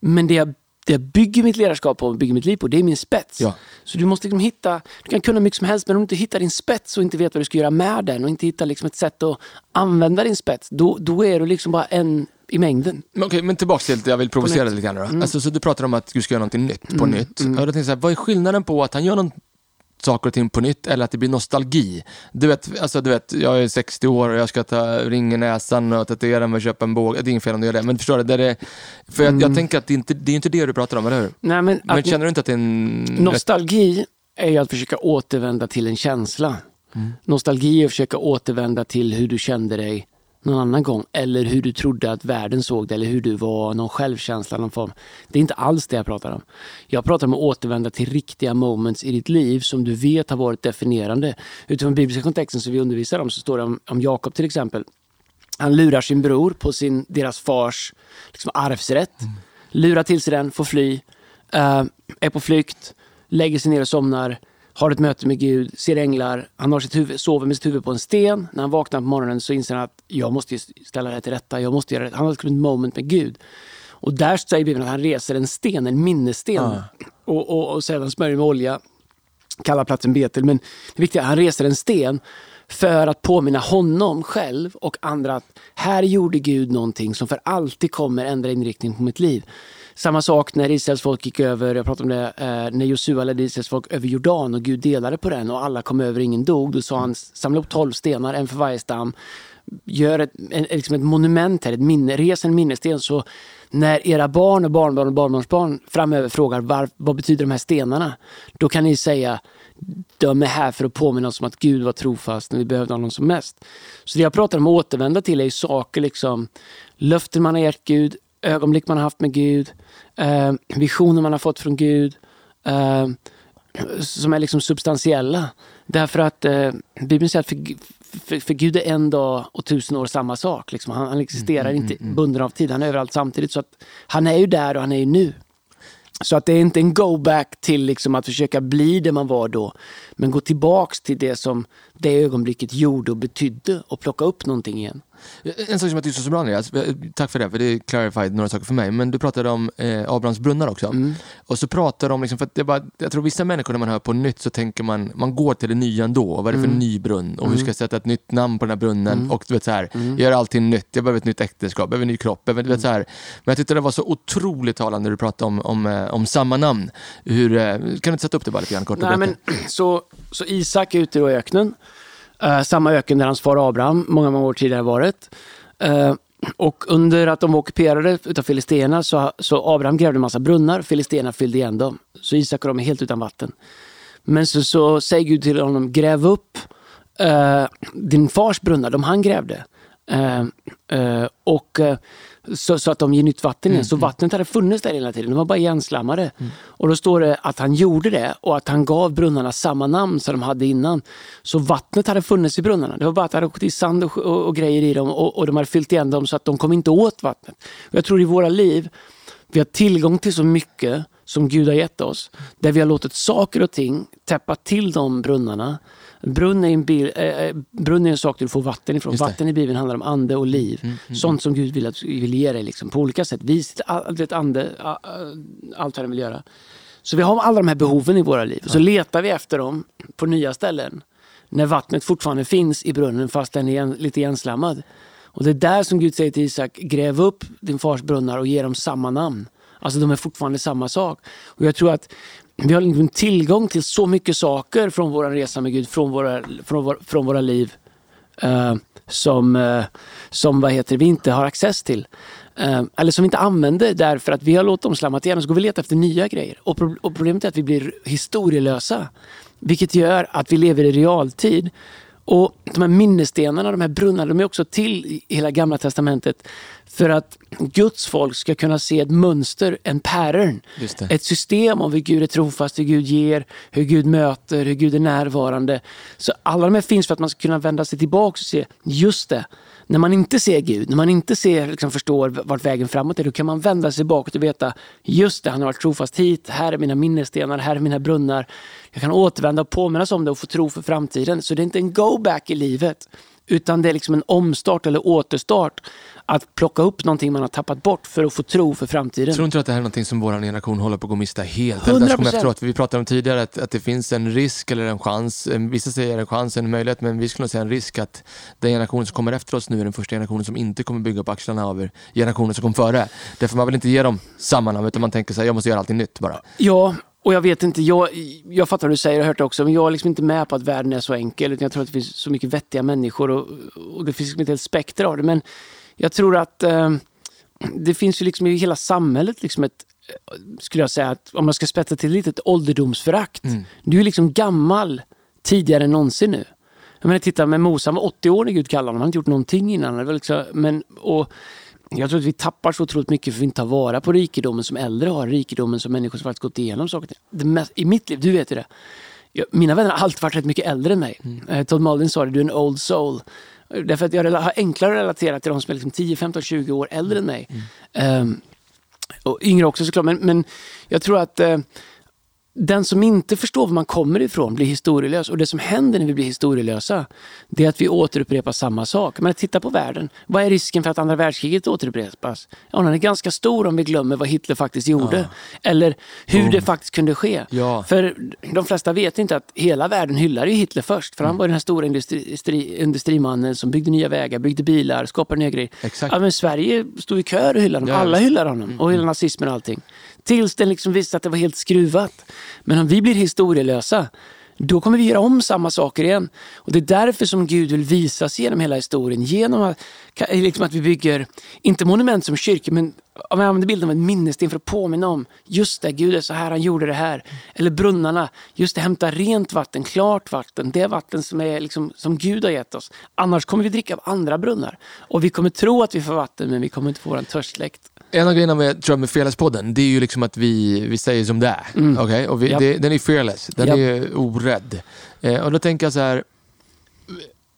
Men det jag, det jag bygger mitt ledarskap på och bygger mitt liv på, det är min spets. Ja. Så du måste liksom hitta, du kan kunna mycket som helst, men om du inte hittar din spets och inte vet vad du ska göra med den och inte hittar liksom ett sätt att använda din spets, då, då är du liksom bara en i mängden. Men, okej, men tillbaka till jag vill provocera lite grann. Då. Mm. Alltså, så du pratar om att du ska göra någonting nytt på nytt. Och då tänkte jag så här, vad är skillnaden på att han gör någon saker och ting på nytt eller att det blir nostalgi? Du vet, alltså, du vet jag är 60 år och jag ska ta ring i näsan och tatuera mig och köpa en båge. Det är inget fel om du gör det, men förstår du? Det är för jag, jag tänker att det, är inte, det är inte det du pratar om, eller hur? Nej, men Men känner du inte att det är en... nostalgi är ju att försöka återvända till en känsla. Nostalgi är att försöka återvända till hur du kände dig någon annan gång. Eller hur du trodde att världen såg dig. Eller hur du var, någon självkänsla, någon form. Det är inte alls det jag pratar om. Jag pratar om att återvända till riktiga moments i ditt liv som du vet har varit definierande. Utifrån bibliska kontexten som vi undervisar om så står det om, om Jakob till exempel. Han lurar sin bror på sin, deras fars liksom, arvsrätt. Lurar till sig den, får fly, eh, är på flykt, lägger sig ner och somnar, har ett möte med Gud, ser änglar, han har sitt huvud, sover med sitt huvud på en sten. När han vaknar på morgonen så inser han att jag måste ställa det här till rätta, jag måste göra det. Han har ett moment med Gud. Och där säger Bibeln att han reser en sten, en minnessten. Och, och, och sedan smörjer med olja, kallar platsen Betel. Men det viktiga är att han reser en sten för att påminna honom själv och andra att här gjorde Gud någonting som för alltid kommer ändra inriktning på mitt liv. Samma sak när Israels folk gick över, jag pratade om det, eh, när Josua ledde Israels folk över Jordan och Gud delade på den och alla kom över, ingen dog. Då sa han, samla upp tolv stenar, en för varje stam. Gör ett, en, liksom ett monument här, ett minne, res en minnessten så när era barn och barnbarn och barnbarnsbarn framöver frågar var, vad betyder de här stenarna? Då kan ni säga de är här för att påminna oss om att Gud var trofast när vi behövde honom som mest. Så det jag pratar om att återvända till är ju saker, liksom, löften man har gett Gud, ögonblick man har haft med Gud, eh, visioner man har fått från Gud, eh, som är liksom substantiella. Därför att eh, Bibeln säger att för, för, för Gud är en dag och tusen år samma sak. Liksom. Han, han existerar inte bunden av tid, han är överallt samtidigt. Så att han är ju där och han är ju nu. Så att det är inte en go-back till liksom att försöka bli det man var då. Men gå tillbaks till det som det ögonblicket gjorde och betydde och plocka upp någonting igen. En sak som jag tyckte var så bra Andreas, eh, tack för det, för det clarified några saker för mig. Men du pratade om eh, Abrahams brunnar också. Mm. Och så pratar de om, liksom, för att det bara, jag tror vissa människor när man hör på nytt så tänker man, man går till det nya ändå. Vad är det för Mm. ny brunn? Och hur ska jag sätta ett nytt namn på den här brunnen? Och du vet så här, jag gör allting nytt, jag behöver ett nytt äktenskap, behöver en ny kropp. Behöver, du vet, så här. Men jag tyckte det var så otroligt talande när du pratade om, om, eh, om samma namn. Hur, eh, kan du inte sätta upp det bara lite grann kort och Nej, men, så, så Isak är ute i öknen. Eh, samma öken där hans far Abraham många, många år tidigare varit. Uh, och under att de var ockuperade utav filisterna så, så Abraham grävde en massa brunnar, filisterna fyllde igen dem. Så Isak och de är helt utan vatten. Men så, så säger Gud till honom, gräv upp uh, din fars brunnar, de han grävde. Eh, eh, och eh, så, så att de ger nytt vatten igen. Så vattnet hade funnits där hela tiden, de var bara igenslammade. Och då står det att han gjorde det och att han gav brunnarna samma namn som de hade innan. Så vattnet hade funnits i brunnarna. Det var bara att det hade gått i sand och, och, och grejer i dem och, och de hade fyllt igen dem så att de kom inte åt vattnet. Och jag tror i våra liv, vi har tillgång till så mycket som Gud har gett oss. Där vi har låtit saker och ting täppa till de brunnarna. Brunn är en, bil, eh, eh, brunn är en sak du får vatten ifrån. Vatten i Bibeln handlar om ande och liv. Sånt som Gud vill, att, vill ge dig liksom, på olika sätt. Vis, vet, ande, allt vad den vill göra. Så vi har alla de här behoven i våra liv. Så letar vi efter dem på nya ställen. När vattnet fortfarande finns i brunnen fast den är lite igenslammad. Och det är där som Gud säger till Isak, gräv upp din fars brunnar och ge dem samma namn. Alltså de är fortfarande samma sak. Och jag tror att vi har liksom tillgång till så mycket saker från vår resa med Gud, från våra, från vår, från våra liv, eh, som, eh, som vad heter, vi inte har access till. Eh, eller som vi inte använder därför att vi har låtit dem slamma igen och så går vi leta efter nya grejer. Och, pro- och problemet är att vi blir historielösa. Vilket gör att vi lever i realtid. Och de här minnesstenarna, de här brunnarna, de är också till i hela gamla testamentet för att Guds folk ska kunna se ett mönster, en pattern. Ett system om hur Gud är trofast, hur Gud ger, hur Gud möter, hur Gud är närvarande. Så alla de här finns för att man ska kunna vända sig tillbaka och se, just det, när man inte ser Gud, när man inte ser, liksom förstår vart vägen framåt är, då kan man vända sig bakåt och veta, just det, han har varit trofast hit, här är mina minnesstenar, här är mina brunnar. Jag kan återvända och påminnas om det och få tro för framtiden. Så det är inte en go-back i livet, utan det är liksom en omstart eller återstart. Att plocka upp någonting man har tappat bort för att få tro för framtiden. Tror inte du att det här är någonting som vår generation håller på att gå miste helt? Eller det som 100%. efteråt, vi pratade om tidigare att, att det finns en risk eller en chans, vissa säger en chans, en möjlighet, men vi skulle säga en risk att den generation som kommer efter oss nu är den första generationen som inte kommer bygga upp axlarna över generationen som kom före. Därför man vill inte ge dem samma namn, utan man tänker så här, jag måste göra allting nytt bara. Ja, och jag vet inte, jag, jag fattar vad du säger, jag har hört det också, men jag är liksom inte med på att världen är så enkel. Utan jag tror att det finns så mycket vettiga människor och, och det finns liksom ett helt spektra av det. Men jag tror att eh, det finns ju liksom i hela samhället liksom ett, skulle jag säga, att om man ska spetsa till lite, ett ålderdomsförakt. Du är liksom gammal tidigare än någonsin nu. Jag menar, titta med Mose, han var 80 år när Gud kallade honom. Han hade inte gjort någonting innan. Det var liksom, men, och jag tror att vi tappar så otroligt mycket för att vi inte tar vara på rikedomen som äldre har. Rikedomen som människor som faktiskt gått igenom saker. I mitt liv, du vet ju det. Jag, mina vänner har alltid varit rätt mycket äldre än mig. Eh, Todd Maldin sa det, du är en old soul. Därför att jag har enklare att relatera till de som är liksom 10, 15, 20 år äldre än mig. Ehm, och yngre också såklart. Men, men jag tror att eh, den som inte förstår var man kommer ifrån blir historielös. Och det som händer när vi blir historielösa, det är att vi återupprepar samma sak. Men titta på världen. Vad är risken för att andra världskriget återupprepas? Ja, den är ganska stor om vi glömmer vad Hitler faktiskt gjorde. Eller hur det faktiskt kunde ske. Ja. För de flesta vet inte att hela världen hyllar ju Hitler först. För han Mm. var den här stora industri, industri, industrimannen som byggde nya vägar, byggde bilar, skapade nya grejer. Exakt. Ja, men Sverige stod i kör och hyllade honom. Ja, Alla hyllar honom och hyllar nazismen och allting. Tills den liksom visste att det var helt skruvat. Men om vi blir historielösa, då kommer vi göra om samma saker igen. Och Det är därför som Gud vill visa sig genom hela historien. Genom att, liksom att vi bygger, inte monument som kyrkor, men om jag använder bilden av en minnessten för att påminna om, just det, Gud är så här, han gjorde det här. Eller brunnarna, just det, hämta rent vatten, klart vatten, det vatten som, är liksom, som Gud har gett oss. Annars kommer vi dricka av andra brunnar. Och vi kommer tro att vi får vatten, men vi kommer inte få vår törst släckt. En av grejerna med, tror jag, med Fearless-podden, det är ju liksom att vi, vi säger som det är. Okej? Och vi, Japp. det, den är fearless, den Japp. är orädd. Eh, och då tänker jag så här,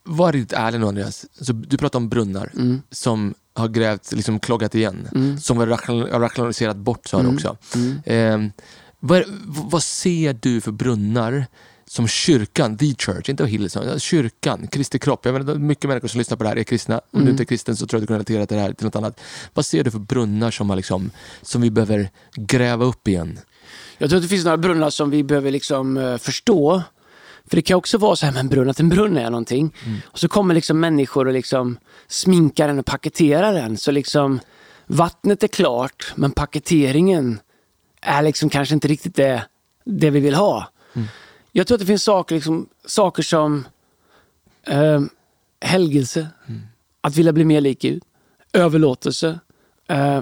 var riktigt ärlig nu Andreas. Så du pratar om brunnar som har grävt, liksom kloggat igen. Som vi har ration- har rationaliserat bort sa du också. Eh, vad, vad ser du för brunnar som kyrkan, the church, inte Hillsong, kyrkan, Kristi kropp. Jag menar, mycket människor som lyssnar på det här är kristna. Om du inte är kristen så tror jag att du kan relatera till det här till något annat. Vad ser du för brunnar som, har liksom, som vi behöver gräva upp igen? Jag tror att det finns några brunnar som vi behöver liksom eh, förstå. För det kan också vara så här med en brunn, att en brunn är någonting. Och så kommer liksom människor och liksom sminkar den och paketerar den. Så liksom vattnet är klart, men paketeringen är liksom kanske inte riktigt det, det vi vill ha. Jag tror att det finns saker, liksom, saker som eh, helgelse, att vilja bli mer lik Gud, överlåtelse, eh,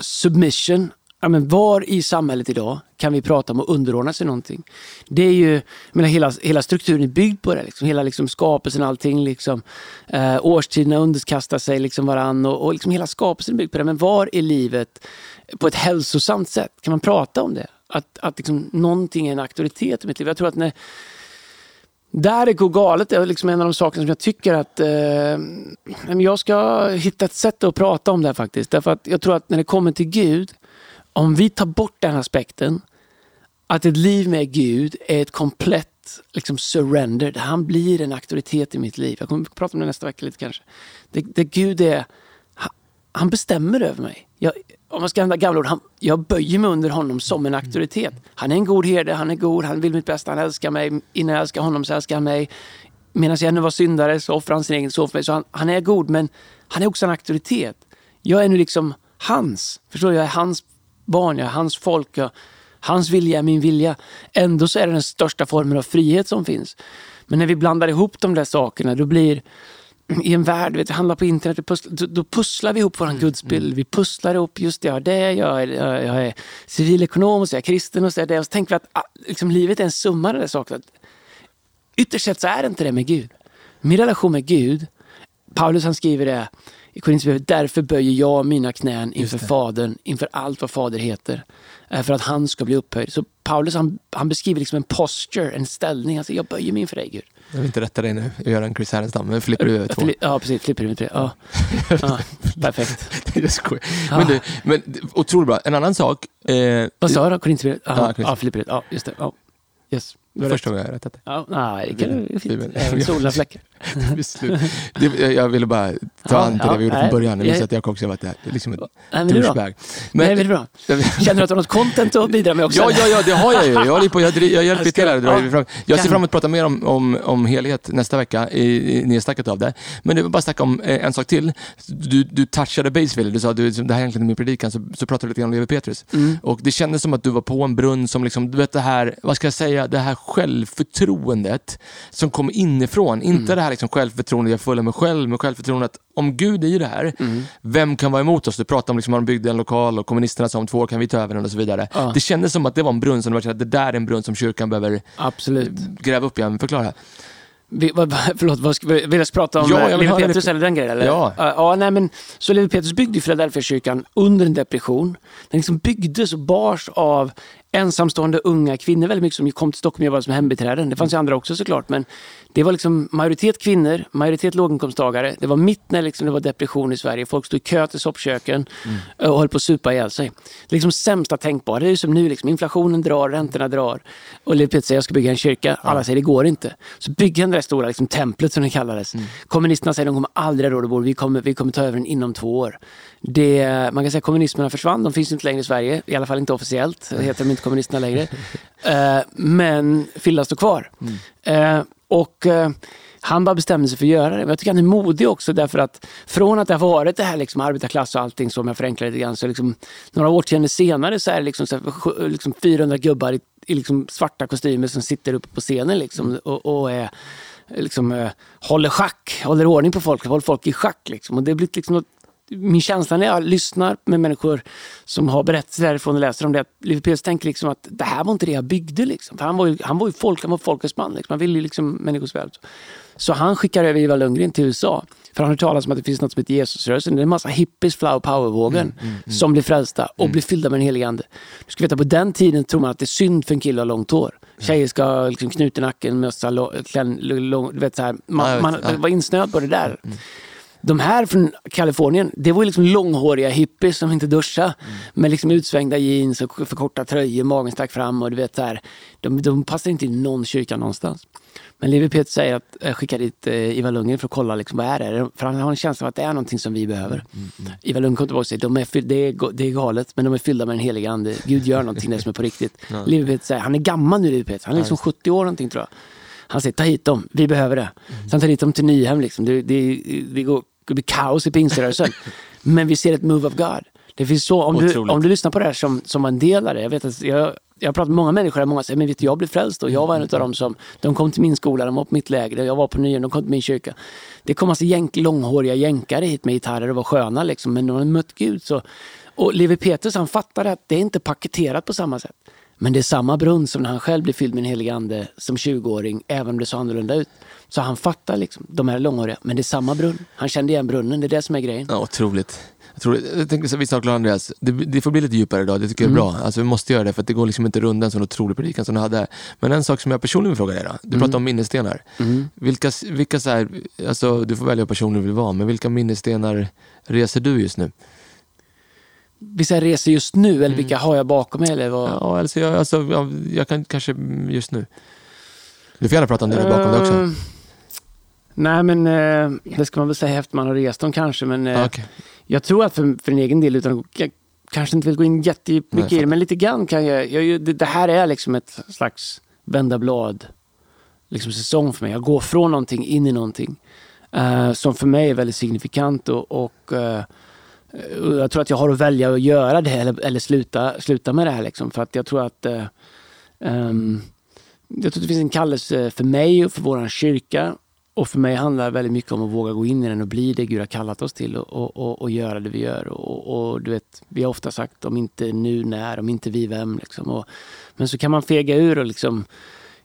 submission. Ja, men var i samhället idag kan vi prata om att underordna sig någonting? Det är ju, menar, hela, hela strukturen är byggd på det. Liksom. Hela liksom, skapelsen, allting. Liksom. Eh, årstiderna underkastar sig liksom, varann och, och liksom, hela skapelsen är byggd på det. Men var i livet på ett hälsosamt sätt kan man prata om det? Att, att liksom, någonting är en auktoritet i mitt liv. Jag tror att när, där det går galet är liksom en av de sakerna som jag tycker att eh, jag ska hitta ett sätt att prata om det här faktiskt. Därför att jag tror att när det kommer till Gud, om vi tar bort den aspekten, att ett liv med Gud är ett komplett liksom, surrender, där han blir en auktoritet i mitt liv. Jag kommer att prata om det nästa vecka lite kanske. Det, det Gud är, han, bestämmer över mig. Jag, om man ska använda gamla ord, han, jag böjer mig under honom som en auktoritet. Han är en god herde, han är god, han vill mitt bästa, han älskar mig. Innan jag älskar honom så älskar han mig. medan jag ännu var syndare så offrade han sin egen son för mig. Så han, han är god, men han är också en auktoritet. Jag är nu liksom hans. Förstår du? Jag är hans barn, jag är hans folk. Jag, hans vilja är min vilja. Ändå så är det den största formen av frihet som finns. Men när vi blandar ihop de där sakerna, då blir i en värld, vet, handlar på internet, vi pusslar, då, då pusslar vi ihop vår gudsbild. Vi pusslar ihop, just det, jag är det, jag är, jag, jag är civilekonom och så är jag kristen och så är det. Och så tänker vi att ah, liksom, livet är en summa av där saker. Ytterst sett så är det inte det med Gud. Min relation med Gud, Paulus han skriver det i Korinthierbrevet, därför böjer jag mina knän inför Fadern, inför allt vad Fader heter. eh, För att han ska bli upphöjd. Så Paulus han, han beskriver liksom en posture, en ställning. Han säger, jag böjer mig inför dig Gud. Jag vill inte rätta dig nu och göra en Chris Härenstam, men flipper du över två? Ja, precis. Flipper över tre. Ja. ja. Perfekt. Jag skojar. Men, du, men otroligt bra. En annan sak. Eh, Vad sa jag då? Korinthierbrevet? Ja. Ja, Filipperbrevet. Ja, just det. Ja. Yes. Du har första gången jag har rättat dig. Ja, nej, det du. det är fint. Även solen fläckar. Det, jag ville bara ta an till det ja, vi gjorde från början. Jag Jag- att jag också har varit där. Det är liksom ett Nej, men det douchebag. Nej, men det är bra. Känner du att du har något content att bidra med också? Ja, ja, ja, det har jag ju. Jag, håller på, jag, jag hjälper till här. ja. fram. Jag ser fram emot att prata mer om, om, om helhet nästa vecka i, i nedsnacket av det. Men det var bara snacka om eh, en sak till. Du, du touchade base Wille. Du sa att det här är egentligen min predikan, så, så pratade du lite grann om Levi Petrus. Mm. Och det kändes som att du var på en brunn som, liksom, du vet det här, vad ska jag säga, det här självförtroendet som kommer inifrån. Inte Mm. det här liksom självförtroendet, jag följer mig själv, men självförtroendet om Gud är i det här, Mm. vem kan vara emot oss? Du pratar om liksom, man byggde en lokal och kommunisterna sa om två år kan vi ta över den och så vidare. Ja. Det kändes som att det var en brunn som att det där är en brunn som kyrkan behöver Absolut. gräva upp igen. Förklara. Vi, vad, förlåt, vad ska, vill jag prata om Ja, jag Levi höra Petrus eller den grejen? Eller? Ja. Ja, ja, nej, men, så Levi Petrus byggde ju Philadelphia-kyrkan under en depression. Den liksom byggdes och bars av ensamstående unga kvinnor väldigt mycket som kom till Stockholm och jobbade som hembiträden. Det fanns ju andra också såklart, men det var liksom majoritet kvinnor, majoritet låginkomsttagare. Det var mitt när liksom det var depression i Sverige. Folk stod i kö till soppköken och höll på att supa ihjäl sig. Det liksom sämsta tänkbara. Det är ju som nu, liksom, inflationen drar, räntorna drar. Och Levi Petrus säger jag ska bygga en kyrka. Alla säger det går inte. Så bygger han det där stora liksom, templet som det kallades. Kommunisterna säger de kommer aldrig ha råd att bo vi kommer, vi kommer ta över den inom två år. Det, man kan säga att kommunisterna försvann. De finns inte längre i Sverige. I alla fall inte officiellt. Det heter de inte kommunisterna längre. Eh, men Filla står kvar. Eh, och eh, han bara bestämde sig för att göra det. Men jag tycker han är modig också därför att från att det har varit det här liksom arbetarklass och allting som jag förenklar lite grann så liksom, några årtionden senare så är det liksom, så här, liksom 400 gubbar i, i liksom svarta kostymer som sitter uppe på scenen liksom, och, och är liksom, eh, håller schack, håller ordning på folk, håller folk i schack. Liksom. Och det blir liksom något, min känsla när jag lyssnar med människor som har berättelser därifrån och läser om det, att Levi tänker liksom att det här var inte det jag byggde. Liksom. För han, var ju, han var ju folk, han var folkets man. Liksom. Han ville ju liksom människors väl. Så han skickar över Ivar Lundgren till USA. För han har hört talas om att det finns något som heter Jesusrörelsen. Det är en massa hippies, flower power-vågen, som blir frälsta och blir fyllda med den helige Ande. Du ska veta, på den tiden tror man att det är synd för en kille att ha långt hår. Tjejer ska ha liksom knut i nacken, mössa, klän, lång, du vet så här. Man, man var insnöad på det där. De här från Kalifornien, det var liksom långhåriga hippies som inte duschade. Med liksom utsvängda jeans och för korta tröjor, magen stack fram och du vet så här. De, de passar inte i någon kyrka någonstans. Men Levi Petrus säger att eh, skicka dit eh, Ivar Lundgren för att kolla liksom, vad är det För han har en känsla av att det är någonting som vi behöver. Ivar Lundgren kommer tillbaka och säger de är det, är, ga- det är galet, men de är fyllda med den heliga ande. Gud gör någonting där som är på riktigt. Levi Petrus säger, han är gammal nu Levi Petrus, han är liksom 70 år någonting tror jag. Han säger, ta hit dem, vi behöver det. Mm. Sen tar hit dem till Nyhem, liksom. det, det, det, går, det blir kaos i pingströrelsen. Men vi ser ett move of God. Det finns så, om, du, om du lyssnar på det här som, som en del av det. Jag, vet att jag, jag har pratat med många människor, många säger men vet du, jag blev frälst och jag var en av dem som, de kom till min skola, de var på mitt läger, jag var på Nyhem, de kom till min kyrka. Det kom alltså jänk, långhåriga jänkare hit med gitarrer och var sköna liksom, men de hade mött Gud. Så, och Levi Petrus han fattade att det är inte paketerat på samma sätt. Men det är samma brunn som när han själv blev fylld med den helige ande som 20-åring, även om det såg annorlunda ut. Så han fattar liksom, de här långhåriga, men det är samma brunn. Han kände igen brunnen, det är det som är grejen. Ja, otroligt. Jag, tror, jag tänkte så vi snart klar Andreas. Det, det får bli lite djupare idag, det tycker Mm. jag är bra. Alltså, vi måste göra det för det går liksom inte runda en sån otrolig predikan som du hade. Men en sak som jag personligen vill fråga dig då. Du Mm. pratade om minnesstenar. Vilka, vilka så här, alltså, du får välja hur personlig du vill vara, men vilka minnesstenar reser du just nu? Vissa reser just nu, eller vilka har jag bakom mig? Eller vad? Ja, alltså, jag, alltså, jag, jag kan kanske just nu. Du får gärna prata om det där bakom dig också. Nej, men eh, det ska man väl säga efter man har rest dem kanske. Men eh, okej. jag tror att för, för en egen del, utan jag kanske inte vill gå in jättemycket i det, men lite grann kan jag. jag, det, det här är liksom ett slags vända blad liksom, säsong för mig. Jag går från någonting in i någonting. eh, som för mig är väldigt signifikant. Och, och eh, och jag tror att jag har att välja att göra det eller, eller sluta, sluta med det här. Liksom, för att jag tror att ehm, jag tror att det finns en kallelse för mig och för vår kyrka. Och för mig handlar det väldigt mycket om att våga gå in i den och bli det Gud har kallat oss till och, och, och, och göra det vi gör. Och, du vet, vi har ofta sagt om inte nu, när, om inte vi, vem. Liksom. Och, men så kan man fega ur och liksom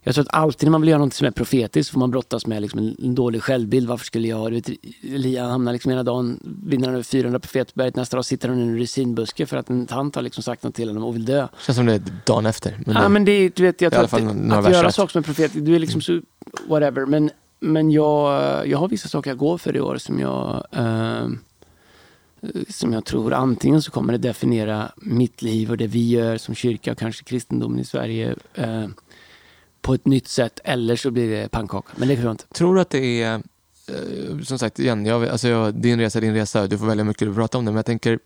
jag tror att alltid när man vill göra något som är profetiskt får man brottas med liksom en, dålig självbild. Varför skulle jag... Du vet, Elia hamnar liksom ena dagen, vinner han över 400 profetberget, nästa dag sitter han i en resinbuske för att en tant har liksom sagt något till honom och vill dö. Känns som det är dagen efter. Men ja, det, men det, du vet, jag tror att, att verser. göra saker som är profetiskt, du är liksom så, whatever. Men, men jag, jag har vissa saker jag går för i år som jag, eh, som jag tror antingen så kommer det definiera mitt liv och det vi gör som kyrka och kanske kristendomen i Sverige eh, på ett nytt sätt eller så blir det pannkaka. Men det tror jag inte. Tror du att det är, som sagt igen, jag, alltså jag, din resa är din resa, du får välja hur mycket du vill prata om det, men jag tänker,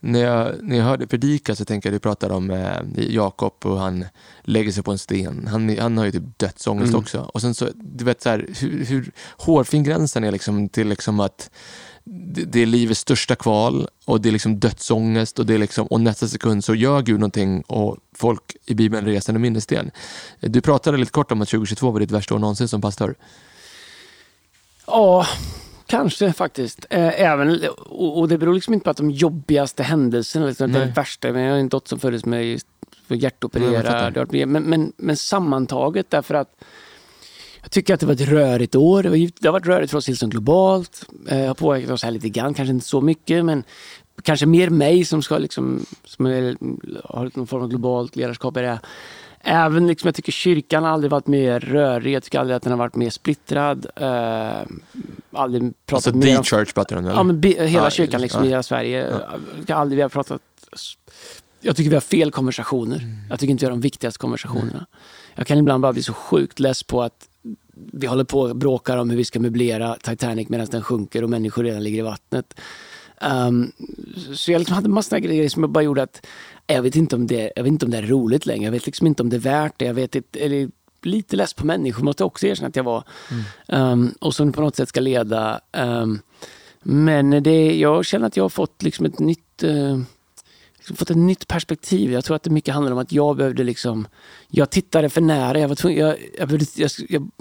när jag, när jag hörde predika så tänker jag att du pratar om eh, Jakob och han lägger sig på en sten. Han, han har ju typ dödsångest Mm. också. Och sen så, du vet så här, hur, hur hårfin gränsen är liksom till liksom att det, det är livets största kval och det är liksom dödsångest och, det är liksom, och nästa sekund så gör Gud någonting och folk i Bibeln reser en minnessten. Du pratade lite kort om att 2022 var ditt värsta år någonsin som pastor. Ja, kanske faktiskt. Eh, Även, och det beror liksom inte på att de jobbigaste händelserna, liksom, det det värsta. Men jag har en dotter som föddes med hjärtopererad. Det men, men, men sammantaget därför att jag tycker att det var ett rörigt år. Det, var, det har varit rörigt för oss Hillsong globalt. Eh, har påverkat oss här lite grann, kanske inte så mycket, men kanske mer mig som ska liksom, som är, har någon form av globalt ledarskap i det. Även liksom, jag tycker kyrkan har aldrig varit mer rörig. Jag tycker aldrig att den har varit mer splittrad. Uh, aldrig pratat Alltså mer om Church pratar du? Ja, men bi- hela Ja, kyrkan liksom, ja. i hela Sverige. Jag har aldrig vi har pratat... Jag tycker vi har fel konversationer. Mm. Jag tycker inte vi har de viktigaste konversationerna. Jag kan ibland bara bli så sjukt less på att vi håller på och bråkar om hur vi ska möblera Titanic medan den sjunker och människor redan ligger i vattnet. Ehm, så jag liksom hade massor av grejer som jag bara gjorde att jag vet, inte om det, jag vet inte om det är roligt längre. Jag vet liksom inte om det är värt det. Jag vet inte, eller lite less på människor måste jag också erkänna att jag var. Ehm, och som på något sätt ska leda. Ehm, men det, jag känner att jag har fått liksom ett nytt liksom fått ett nytt perspektiv. Jag tror att det mycket handlar om att jag behövde liksom... Jag tittade för nära. Jag, var tvungen, jag, jag, behövde, jag,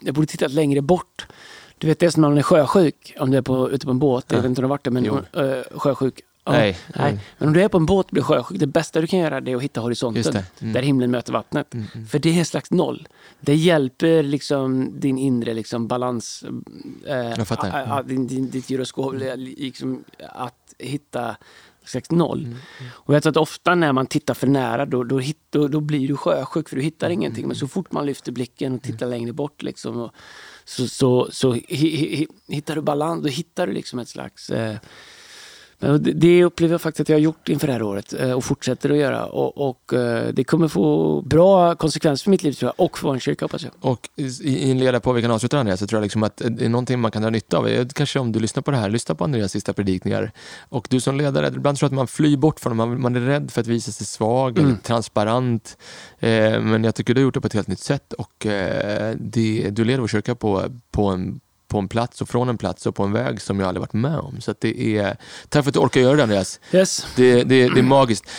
jag borde tittat längre bort. Du vet, det är som när man är sjösjuk, om du är på, ute på en båt. Jag vet inte om du har varit där, men Jo. uh, sjösjuk. Ja, Nej. nej. Mm. Men om du är på en båt och blir sjösjuk, det bästa du kan göra det är att hitta horisonten. Det. Mm. Där himlen möter vattnet. För det är ett slags noll. Det hjälper liksom din inre liksom balans. eh. Mm. a- a- din, din, ditt gyroskop, liksom, att hitta slags noll. Mm, Och jag tror att ofta när man tittar för nära då, då, hit, då, då blir du sjösjuk för du hittar Mm, ingenting. Men så fort man lyfter blicken och tittar längre bort liksom, och, så, så, så hittar du balans. Då hittar du liksom ett slags... Eh, men det- upplever jag faktiskt att jag har gjort inför det här året eh, och fortsätter att göra. Och, och eh, det kommer få bra konsekvenser för mitt liv tror jag och för vår kyrka hoppas jag. Och i- inleda på, vi kan avsluta Andreas, så tror jag liksom att det är någonting man kan dra nytta av. Eh, Kanske om du lyssnar på det här, lyssna på Andreas sista predikningar. Och du som ledare, ibland tror jag att man flyr bort från det, man, är rädd för att visa sig svag eller transparent. Eh, men jag tycker du har gjort det på ett helt nytt sätt och eh, det, du leder vår kyrka på, på en på en plats och från en plats och på en väg som jag aldrig varit med om. Så att det är... Tack för att du orkar göra det Andreas. Yes. Det, det, det är magiskt.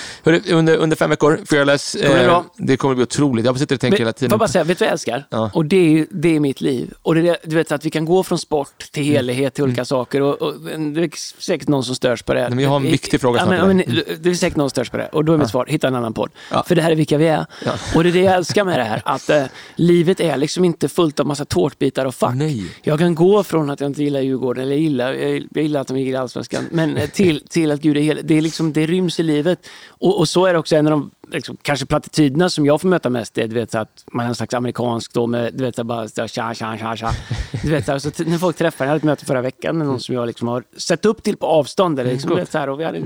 Under, under fem veckor, Fearless, Kommer det eh, bra? det kommer bli otroligt. Jag sitter och tänker hela tiden. Får bara säga, vet du vad jag älskar? Ja. Och det är, det är mitt liv. Och det du vet att vi kan gå från sport till Mm. helighet till olika saker. Och, och, det är säkert någon som störs på det. men jag har en viktig fråga ja, snart ja, men, Det är säkert någon som störs på det. Och då är mitt svar, hitta en annan podd. Ja. För det här är vilka vi är. Ja. Och det är det jag älskar med det här. Att eh, livet är liksom inte fullt av massa tårtbitar och fack. Nej. Jag kan gå från att jag inte gillar Djurgården, eller jag gillar, jag gillar att de gick i Allsvenskan, men eh, till, till att Gud är hel. Det, är liksom, det ryms i livet. Och, och så är det också en av de liksom, kanske plattityderna som jag får möta mest. Är du vet, så att man är en slags amerikansk då med, du vet, så bara så, tja, tja, tja, tja. Du vet, alltså, när folk träffar, jag hade ett möte förra veckan med någon som jag liksom har sett upp till på avstånd. Eller, liksom, du vet, så här, och vi hade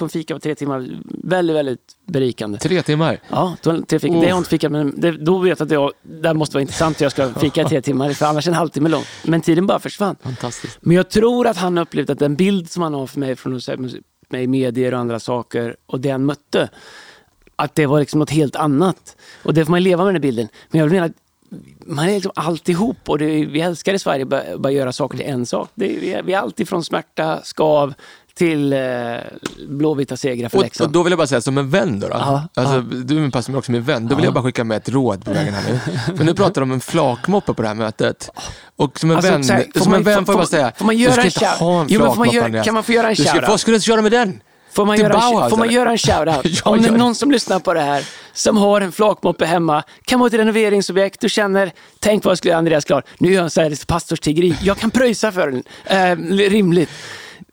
en fika på tre timmar, väldigt, väldigt berikande. Tre timmar. Ja, då, tre fika. Det har jag inte fikat, men det, då vet jag att jag, det måste vara intressant. Jag ska fika i tre timmar, för annars är en halvtimme lång. Men tiden bara försvann. Fantastiskt. Men jag tror att han har upplevt att den bild som han har för mig från att mig i medier och andra saker och det han mötte, att det var liksom något helt annat. Och det får man leva med den bilden. Men jag vill mena att man är liksom alltihop och det, vi älskar i Sverige att bara, göra saker till en sak. Det, vi, är, vi är alltid från smärta, skav till eh, blåvita segrar för Och, och Leksand. då vill jag bara säga, som en vän då. då Ja, alltså, Du är min pastor men också min vän. Då vill jag bara skicka med ett råd på vägen här nu. För nu pratar de om en flakmoppe på det här mötet. Och som en Alltså, vän, här, som man- en vän får- får jag bara säga, får man du göra ska en inte ha en flakmoppe göra- Andreas. kan man få göra en Du shoutout? Vad ska du köra med den? Får man, göra, Bauhaus, får man göra en shoutout? Ja, Om det är någon som lyssnar på det här som har en flakmoppe hemma, kan vara ett renoveringsobjekt, du känner, tänk vad skulle Andreas klar, nu gör han så här pastorstiggeri, jag kan pröjsa för den, eh, rimligt.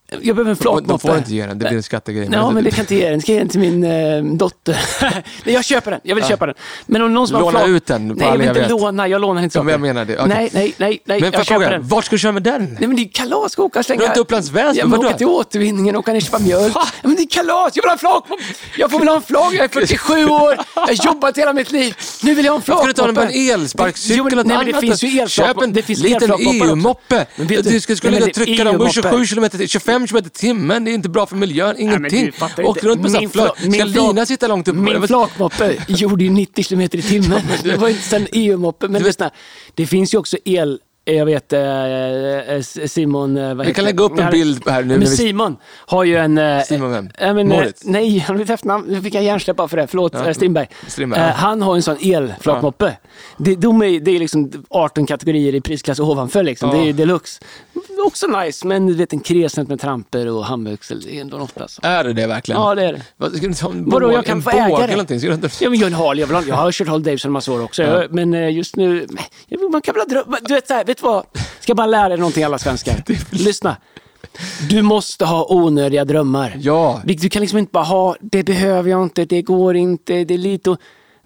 Jag behöver en De flakmoppe. får inte ge den, det blir en skattegrej. Ja, men det kan inte ge den. Ska ge den till min eh, dotter. Nej, jag köper den. Jag vill köpa den. Men om någon som Låna har flak- ut den Nej, jag vill jag inte vet. låna. Jag lånar inte Ja, saker. jag menar det. Okej. Nej, nej, nej. nej Men jag jag köper den. vart ska du köra med den? Nej men det är kalas, ska åka och slänga... Inte Upplands Väsby, Jag vadå? åka till återvinningen och åka ner och köpa mjölk. Ja, men det är kalas, jag vill ha en flakmoppe. Jag får väl ha en flak, jag är 47 år, jag har jobbat hela mitt liv. Nu vill jag ha en Ska flakmoppe. du ta den på en elsparkcykel eller något Nej men det finns ju Köp elflakmoppe. en liten elflakmoppar. EU-moppe. Du ska skulle och trycka dem på EU-moppe. 27 kilometer, 25 kilometer i timmen. Det är inte bra för miljön, Nej, ingenting. du fattar Åk inte. runt med sån flak. Ska Lina sitta långt upp? Min flakmoppe gjorde ju 90 km i timmen. Det var inte sen EU-moppe. Men lyssna, det finns ju också el... Jag vet eh, eh, Simon... eh, Vi kan lägga upp en Ja, bild här nu. Men Simon har ju en... Simon vem? Ja, men, Moritz? nej, han har ett efternamn. Nu fick jag hjärnsläpp för det. Förlåt, Ja. Strindberg. Strindberg, ja. Han har en sån elflakmoppe. Det, de är, det är liksom 18 kategorier i prisklass ovanför. Liksom. Ja. Det är deluxe. Också nice, men du vet en kresent med tramper och handväxel. Det är ändå något alltså. Är det det verkligen? Ja, det är det. Vad, ska du ha en Vadå, jag kan en få äga eller det? någonting? Ska du inte... Ja, men jag, har, jag, vill jag har kört Harley Davidson en massa år också. Ja. Men just nu, man kan väl dröm, Du vet, så här, vet du vad? Ska jag bara lära dig någonting alla svenskar? Lyssna. Du måste ha onödiga drömmar. Ja. Du kan liksom inte bara ha, det behöver jag inte, det går inte, det är lite...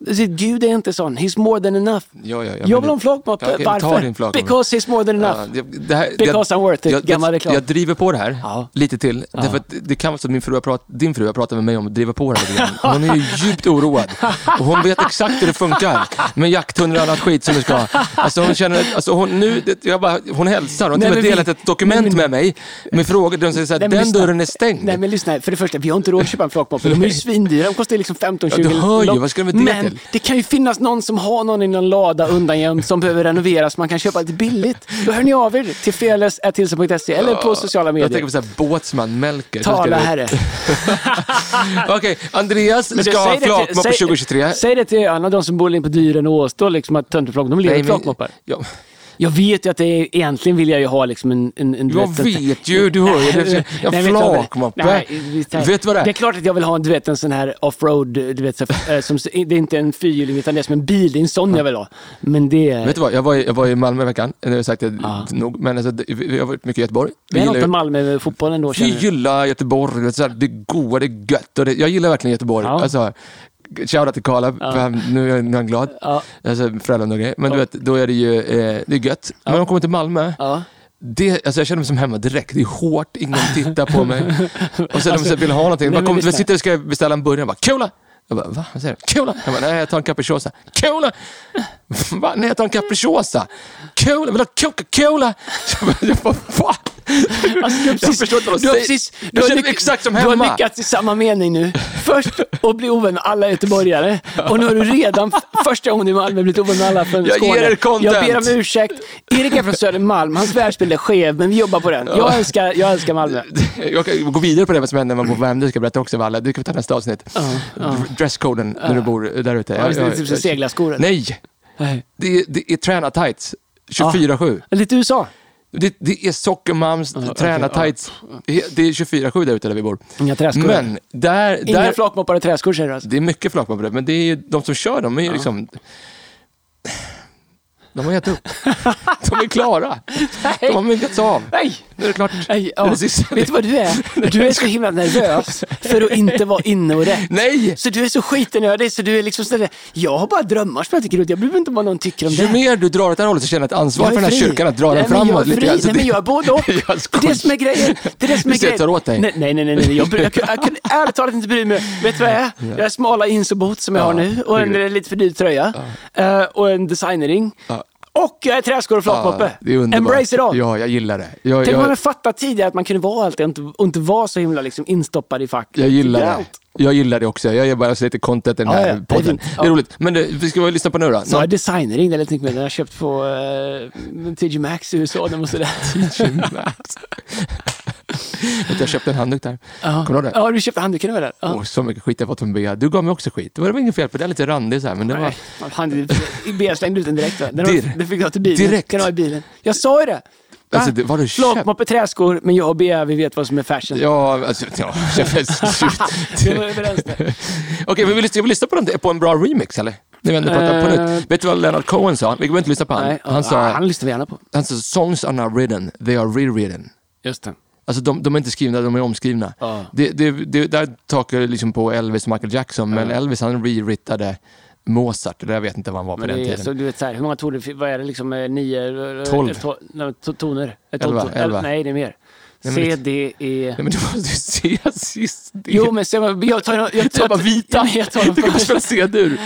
Alltså, Gud är inte sån. He's more than enough. Ja, ja, ja, jag vill ha en. Ja, ta Varför? din. Because he's more than enough. Ja, det, det här, Because I'm worth it, jag, gammal jag, reklam. jag driver på det här Ja. lite till. Därför att det kan vara så att min fru har prat, din fru har pratat med mig om att driva på det här lite grann. Hon är ju djupt oroad. Och hon vet exakt hur det funkar. Med jakttunnor och annat skit som du ska. Alltså hon känner, alltså hon, nu, det, jag bara, hon hälsar. Hon har till och med delat ett dokument Nej, men- med mig. Med frågor där hon säger så här, Nej, men den lyssna. dörren är stängd. Nej men lyssna, för det första, vi har inte råd att köpa en flakmoppe. De är ju svindyra, de kostar liksom 15-20 Ja, du hör ju, vad ska de med det till? det kan ju finnas någon som har någon i någon lada undangömd som behöver renoveras, man kan köpa lite billigt. Då hör ni av er till fearless.hilsen.se eller på sociala Jag medier. tänker på så här, båtsman Melker. Så ska Tala herre. Okej, Andreas Men du, ska ha säg- 2023. Säg det till alla de som bor in på Dyren och Åstå, liksom att tönterflak, de lever i flakmoppar. ja, Jag vet ju att det är, egentligen vill jag ju ha liksom en... en, en Jag vet, vet ju, du hör ju. Vet du vad det- flakmoppe. Vet du vad det är? Det är klart att jag vill ha en, du vet, en sån här offroad, du vet, så, eh, som, det är inte en fyrhjuling utan det är som en bil, det är en sån jag vill ha. Men det... Vet du vad, jag var i, jag var i Malmö i veckan, det har jag sagt det Ja. nog, men alltså, vi har varit mycket i Göteborg. det är något med Malmö med fotbollen då vi jag. gillar Göteborg, det är goa, det är gött. Och det, jag gillar verkligen Göteborg. Ja. Alltså, Shoutout till Karla, han- nu är nu är han glad. Ja. Alltså, Frölunda och grejer. Men du Ja. vet, då är det ju eh, det är gött. Men när de kommer till Malmö, Ja. det, alltså jag känner mig som hemma direkt. Det är hårt, ingen tittar på mig. Och sen Alltså, de vill ha någonting. nej, lyssna. vi sitter och ska beställa en burgare. Jag bara, Cola! Jag bara, va? Vad säger du? Cola? Jag bara, nej jag tar en capricciosa. Cola! Va? Nej jag tar en capricciosa. Cola? Vill du ha Coca-Cola? Jag bara, va? Alltså, du har precis, förstår inte vad du har precis, Jag du har känner mig exakt som Du har hemma. lyckats i samma mening nu. Först att bli ovän med alla göteborgare och nu har du redan första gången i Malmö blivit ovän med alla från Jag Skåne. ger er content. Jag ber om ursäkt. Erik är från Södermalm, hans världsbild är skev, men vi jobbar på den. Jag älskar, jag älskar Malmö. Jag kan gå vidare på det som händer när man bor på Värmdö. Ska jag berätta också alla. Det kan vi ta nästa avsnitt. Dresscoden när du bor där ute. Ja, det är typ som seglarskor. Nej! Nej. Det är, det är träna-tights. 24-7. Lite USA. Det, det är sockermams, träna-tights. Det är 24-7 där ute där vi bor. Inga träskor. Men där, Inga där flakmoppar och träskor säger du alltså? det är mycket flakmopp på det, men det är ju, de som kör dem är ju liksom... De har gett upp. De är klara. De har myggats av. Nej! Nu är det klart. Nej, Nu ja. är det. Vet du vad du är? Du är så himla nervös för att inte vara inne och rätt. Nej! Så du är så skitnödig så du är liksom sådär, jag har bara drömmar som jag tycker ut. Jag bryr mig inte vad någon tycker om Ju det. mer du drar åt det här hållet så känner jag ett ansvar Jag för är den här fri. kyrkan att dra Nej, den jag är framåt lite grann. Nej, men det- jag är både och. Jag Det är det som är grejen. Det är det som är jag grejen. tar åt dig. Nej, nej, nej. nej, nej. Jag, jag, jag, kunde ärligt talat inte bry mig. Vet du vad jag är? Jag är smala boots som jag Ja, har nu och en är lite för dyr tröja. Eh, och en designering. Ja. Och jag är träskor och flakmoppe. Ja, det är. Embrace it all. Ja, jag gillar det. Jag, Tänk om man jag, fattat tidigare att man kunde vara allt det och inte, och inte vara så himla liksom instoppad i fack. jag gillar det. Jag gillar det också. Jag ger bara så lite content i den Ja, här ja, det är podden. Det är Ja. roligt. Men du, vi ska väl lyssna på nu då? Så har jag designring eller med den har köpt på uh, TG Maxx i USA. Den måste det. Max. Vet du, jag köpte en handduk där. Ja. Kommer du ihåg det? Ja, du köpte handduken över där. Ja. Åh, så mycket skit jag fått från Bea. Du gav mig också skit. Det var inget fel på det. Lite randig så här, men det var... Bea slängde ut den direkt. Va? Den, Dir- har- den fick jag till bilen. direkt. Kan du ha i bilen. Jag sa ju det. Alltså, det- vad har du köpt? moppe, träskor, men jag och Bea, vi vet vad som är fashion. Ja, alltså, ja. Det var överens där. Okej, men vi lyssnar, vi lyssnar på, den, på en bra remix eller? Vi ändå pratar på Eh. nytt. Vet du vad Leonard Cohen sa? Vi behöver inte lyssna på han. Nej, Han sa, han lyssnar vi gärna på. han sa, songs are not written, they are rewritten. Just det. Alltså de, de är inte skrivna, de är omskrivna. Ja. Det, det, det, där takar det liksom på Elvis och Michael Jackson, men Elvis han rewrittade Mozart, eller jag vet inte vad han var på Men den tiden. så, du vet, så här, hur många toner, vad är det liksom, eh, nio? eh, Tolv. to- toner? Eh, Elva, elva. Nej, det är mer. C, D, E... Nej, men du måste ju se sist. Jo, men se, jag tar, jag, jag, Ta bara vita. Ja, men jag tar dem Du först. spela C-dur.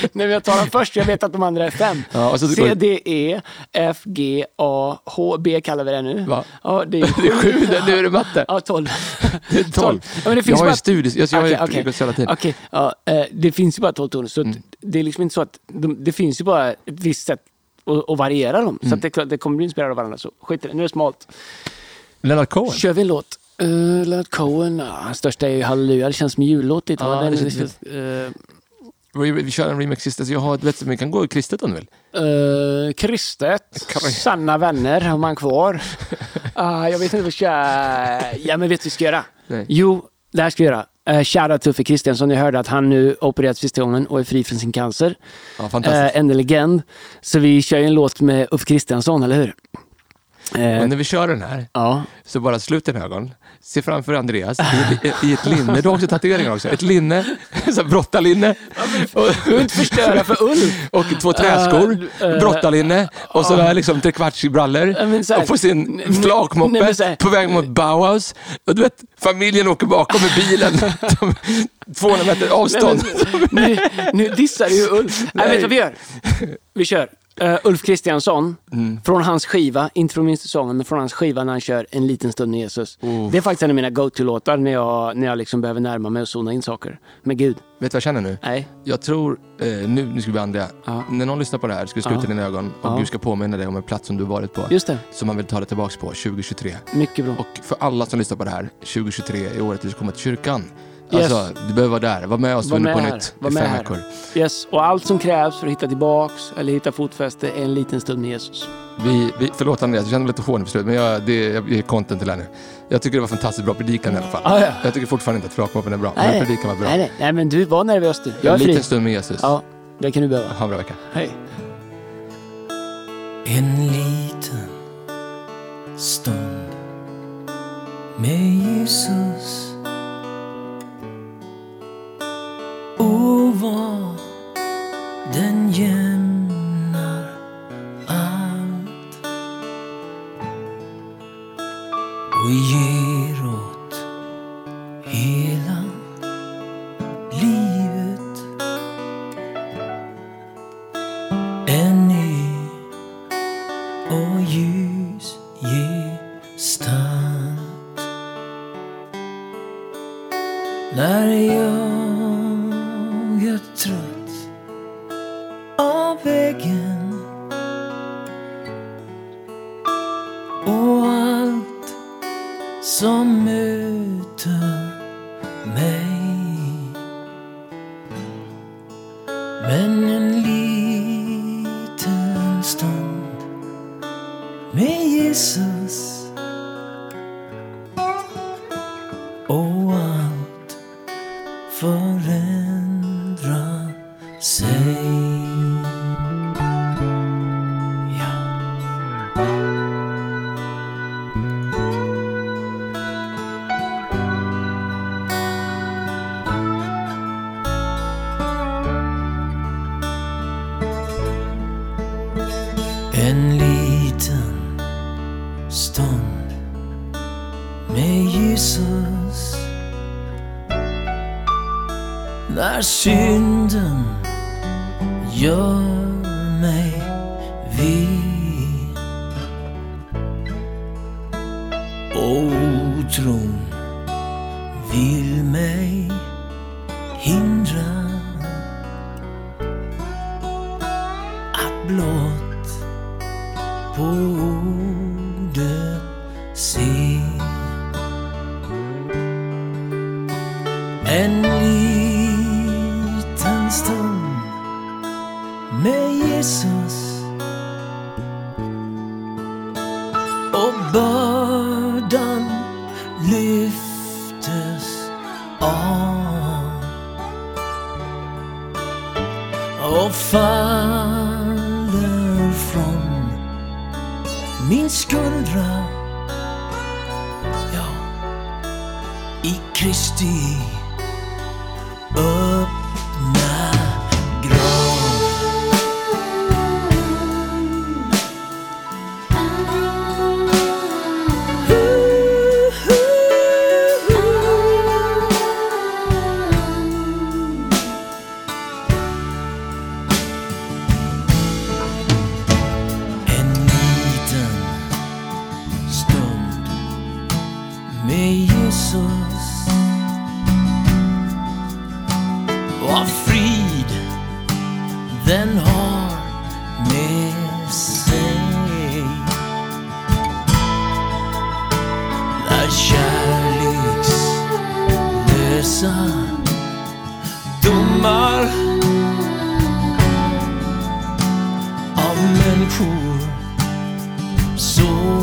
Nej, men jag tar dem först, jag vet att de andra är fem. Ja, och så- C, D, E, F, G, A, H, B kallar vi det nu. Va? Ja, det är Det är sju, det- nu är det matte. Ja, tolv. Det är tolv. Ja, men det finns jag har bara... ju studier, jag, jag har ju pluggat hela tiden. Okej, ja, eh, det finns ju bara 12 toner. Så Mm. det är liksom inte så att de, det finns ju bara ett visst sätt att, att variera dem. Mm. Så att det, det kommer bli inspirerade av varandra. Så skit i det, nu är det smalt. Leonard Cohen. Kör vi en låt. Uh, Leonard Cohen, hans största är ju Halleluja. Det känns som jullåt lite. Ja? Den, känns- eh, Vi, vi kör en remix sist. Alltså, jag har, vet, du, vi kan gå i kristet om du vill. Uh, kristet, vi- sanna vänner har man kvar. Ah, jag vet inte vad jag ska... Ja, men vet du vad vi ska göra? Nej. Jo, det här ska vi göra. Uh, Shoutout till Uffe Kristiansson. Jag hörde att han nu opererats sista gången och är fri från sin cancer. Ja, fantastiskt. Uh, en legend. Så vi kör ju en låt med Uffe Kristiansson, eller hur? Eh, och när vi kör den här, ja. så bara slut dina ögon. Se framför Andreas i, i ett linne. Du har också tatueringar också. Ett linne, brottarlinne. Och, Du vill inte förstöra för Ulf. och två träskor, Eh, eh, brottarlinne och så där liksom trekvartsbrallor. Här- Och på sin flakmoppe på väg mot Bauhaus. Och du vet, familjen åker bakom med bilen. De, 200 meter avstånd. Nej, men, nu, nu dissar du ju Ulf. Nej. Nej. vet du vad vi gör? Vi kör. Uh, Ulf Kristiansson, Mm. från hans skiva, inte från min säsong, men från hans skiva när han kör En liten stund med Jesus. Oh. Det är faktiskt en av mina go-to-låtar när jag, när jag liksom behöver närma mig och zona in saker. Med Gud. Vet du vad jag känner nu? Nej. Jag tror, eh, nu, nu ska vi bli andliga. Ja. När någon lyssnar på det här ska du sluta Ja. dina ögon och Ja. Gud ska påminna dig om en plats som du varit på. Just det. Som man vill ta dig tillbaka på 2023. Mycket bra. Och för alla som lyssnar på det här, 2023 är året du ska komma till kyrkan. Yes. Alltså, du behöver vara där. Var med oss, Var på med här. nytt Var med fem här. veckor. Yes. Och allt som krävs för att hitta tillbaks eller hitta fotfäste är en liten stund med Jesus. Vi, vi, förlåt Andreas, jag känner mig lite hård på slutet, men jag, det, jag ger content till det här nu. Jag tycker det var fantastiskt bra predikan i alla fall. Ah, ja. Jag tycker fortfarande inte att flakmoppen är bra, Nej, men predikan var bra. Nej, nej. nej, men du var nervös du. Jag är en fri. liten stund med Jesus. Ja, det kan du behöva. Ha en bra vecka. Hej. En liten stund med Jesus Tron vill mig av människor sårar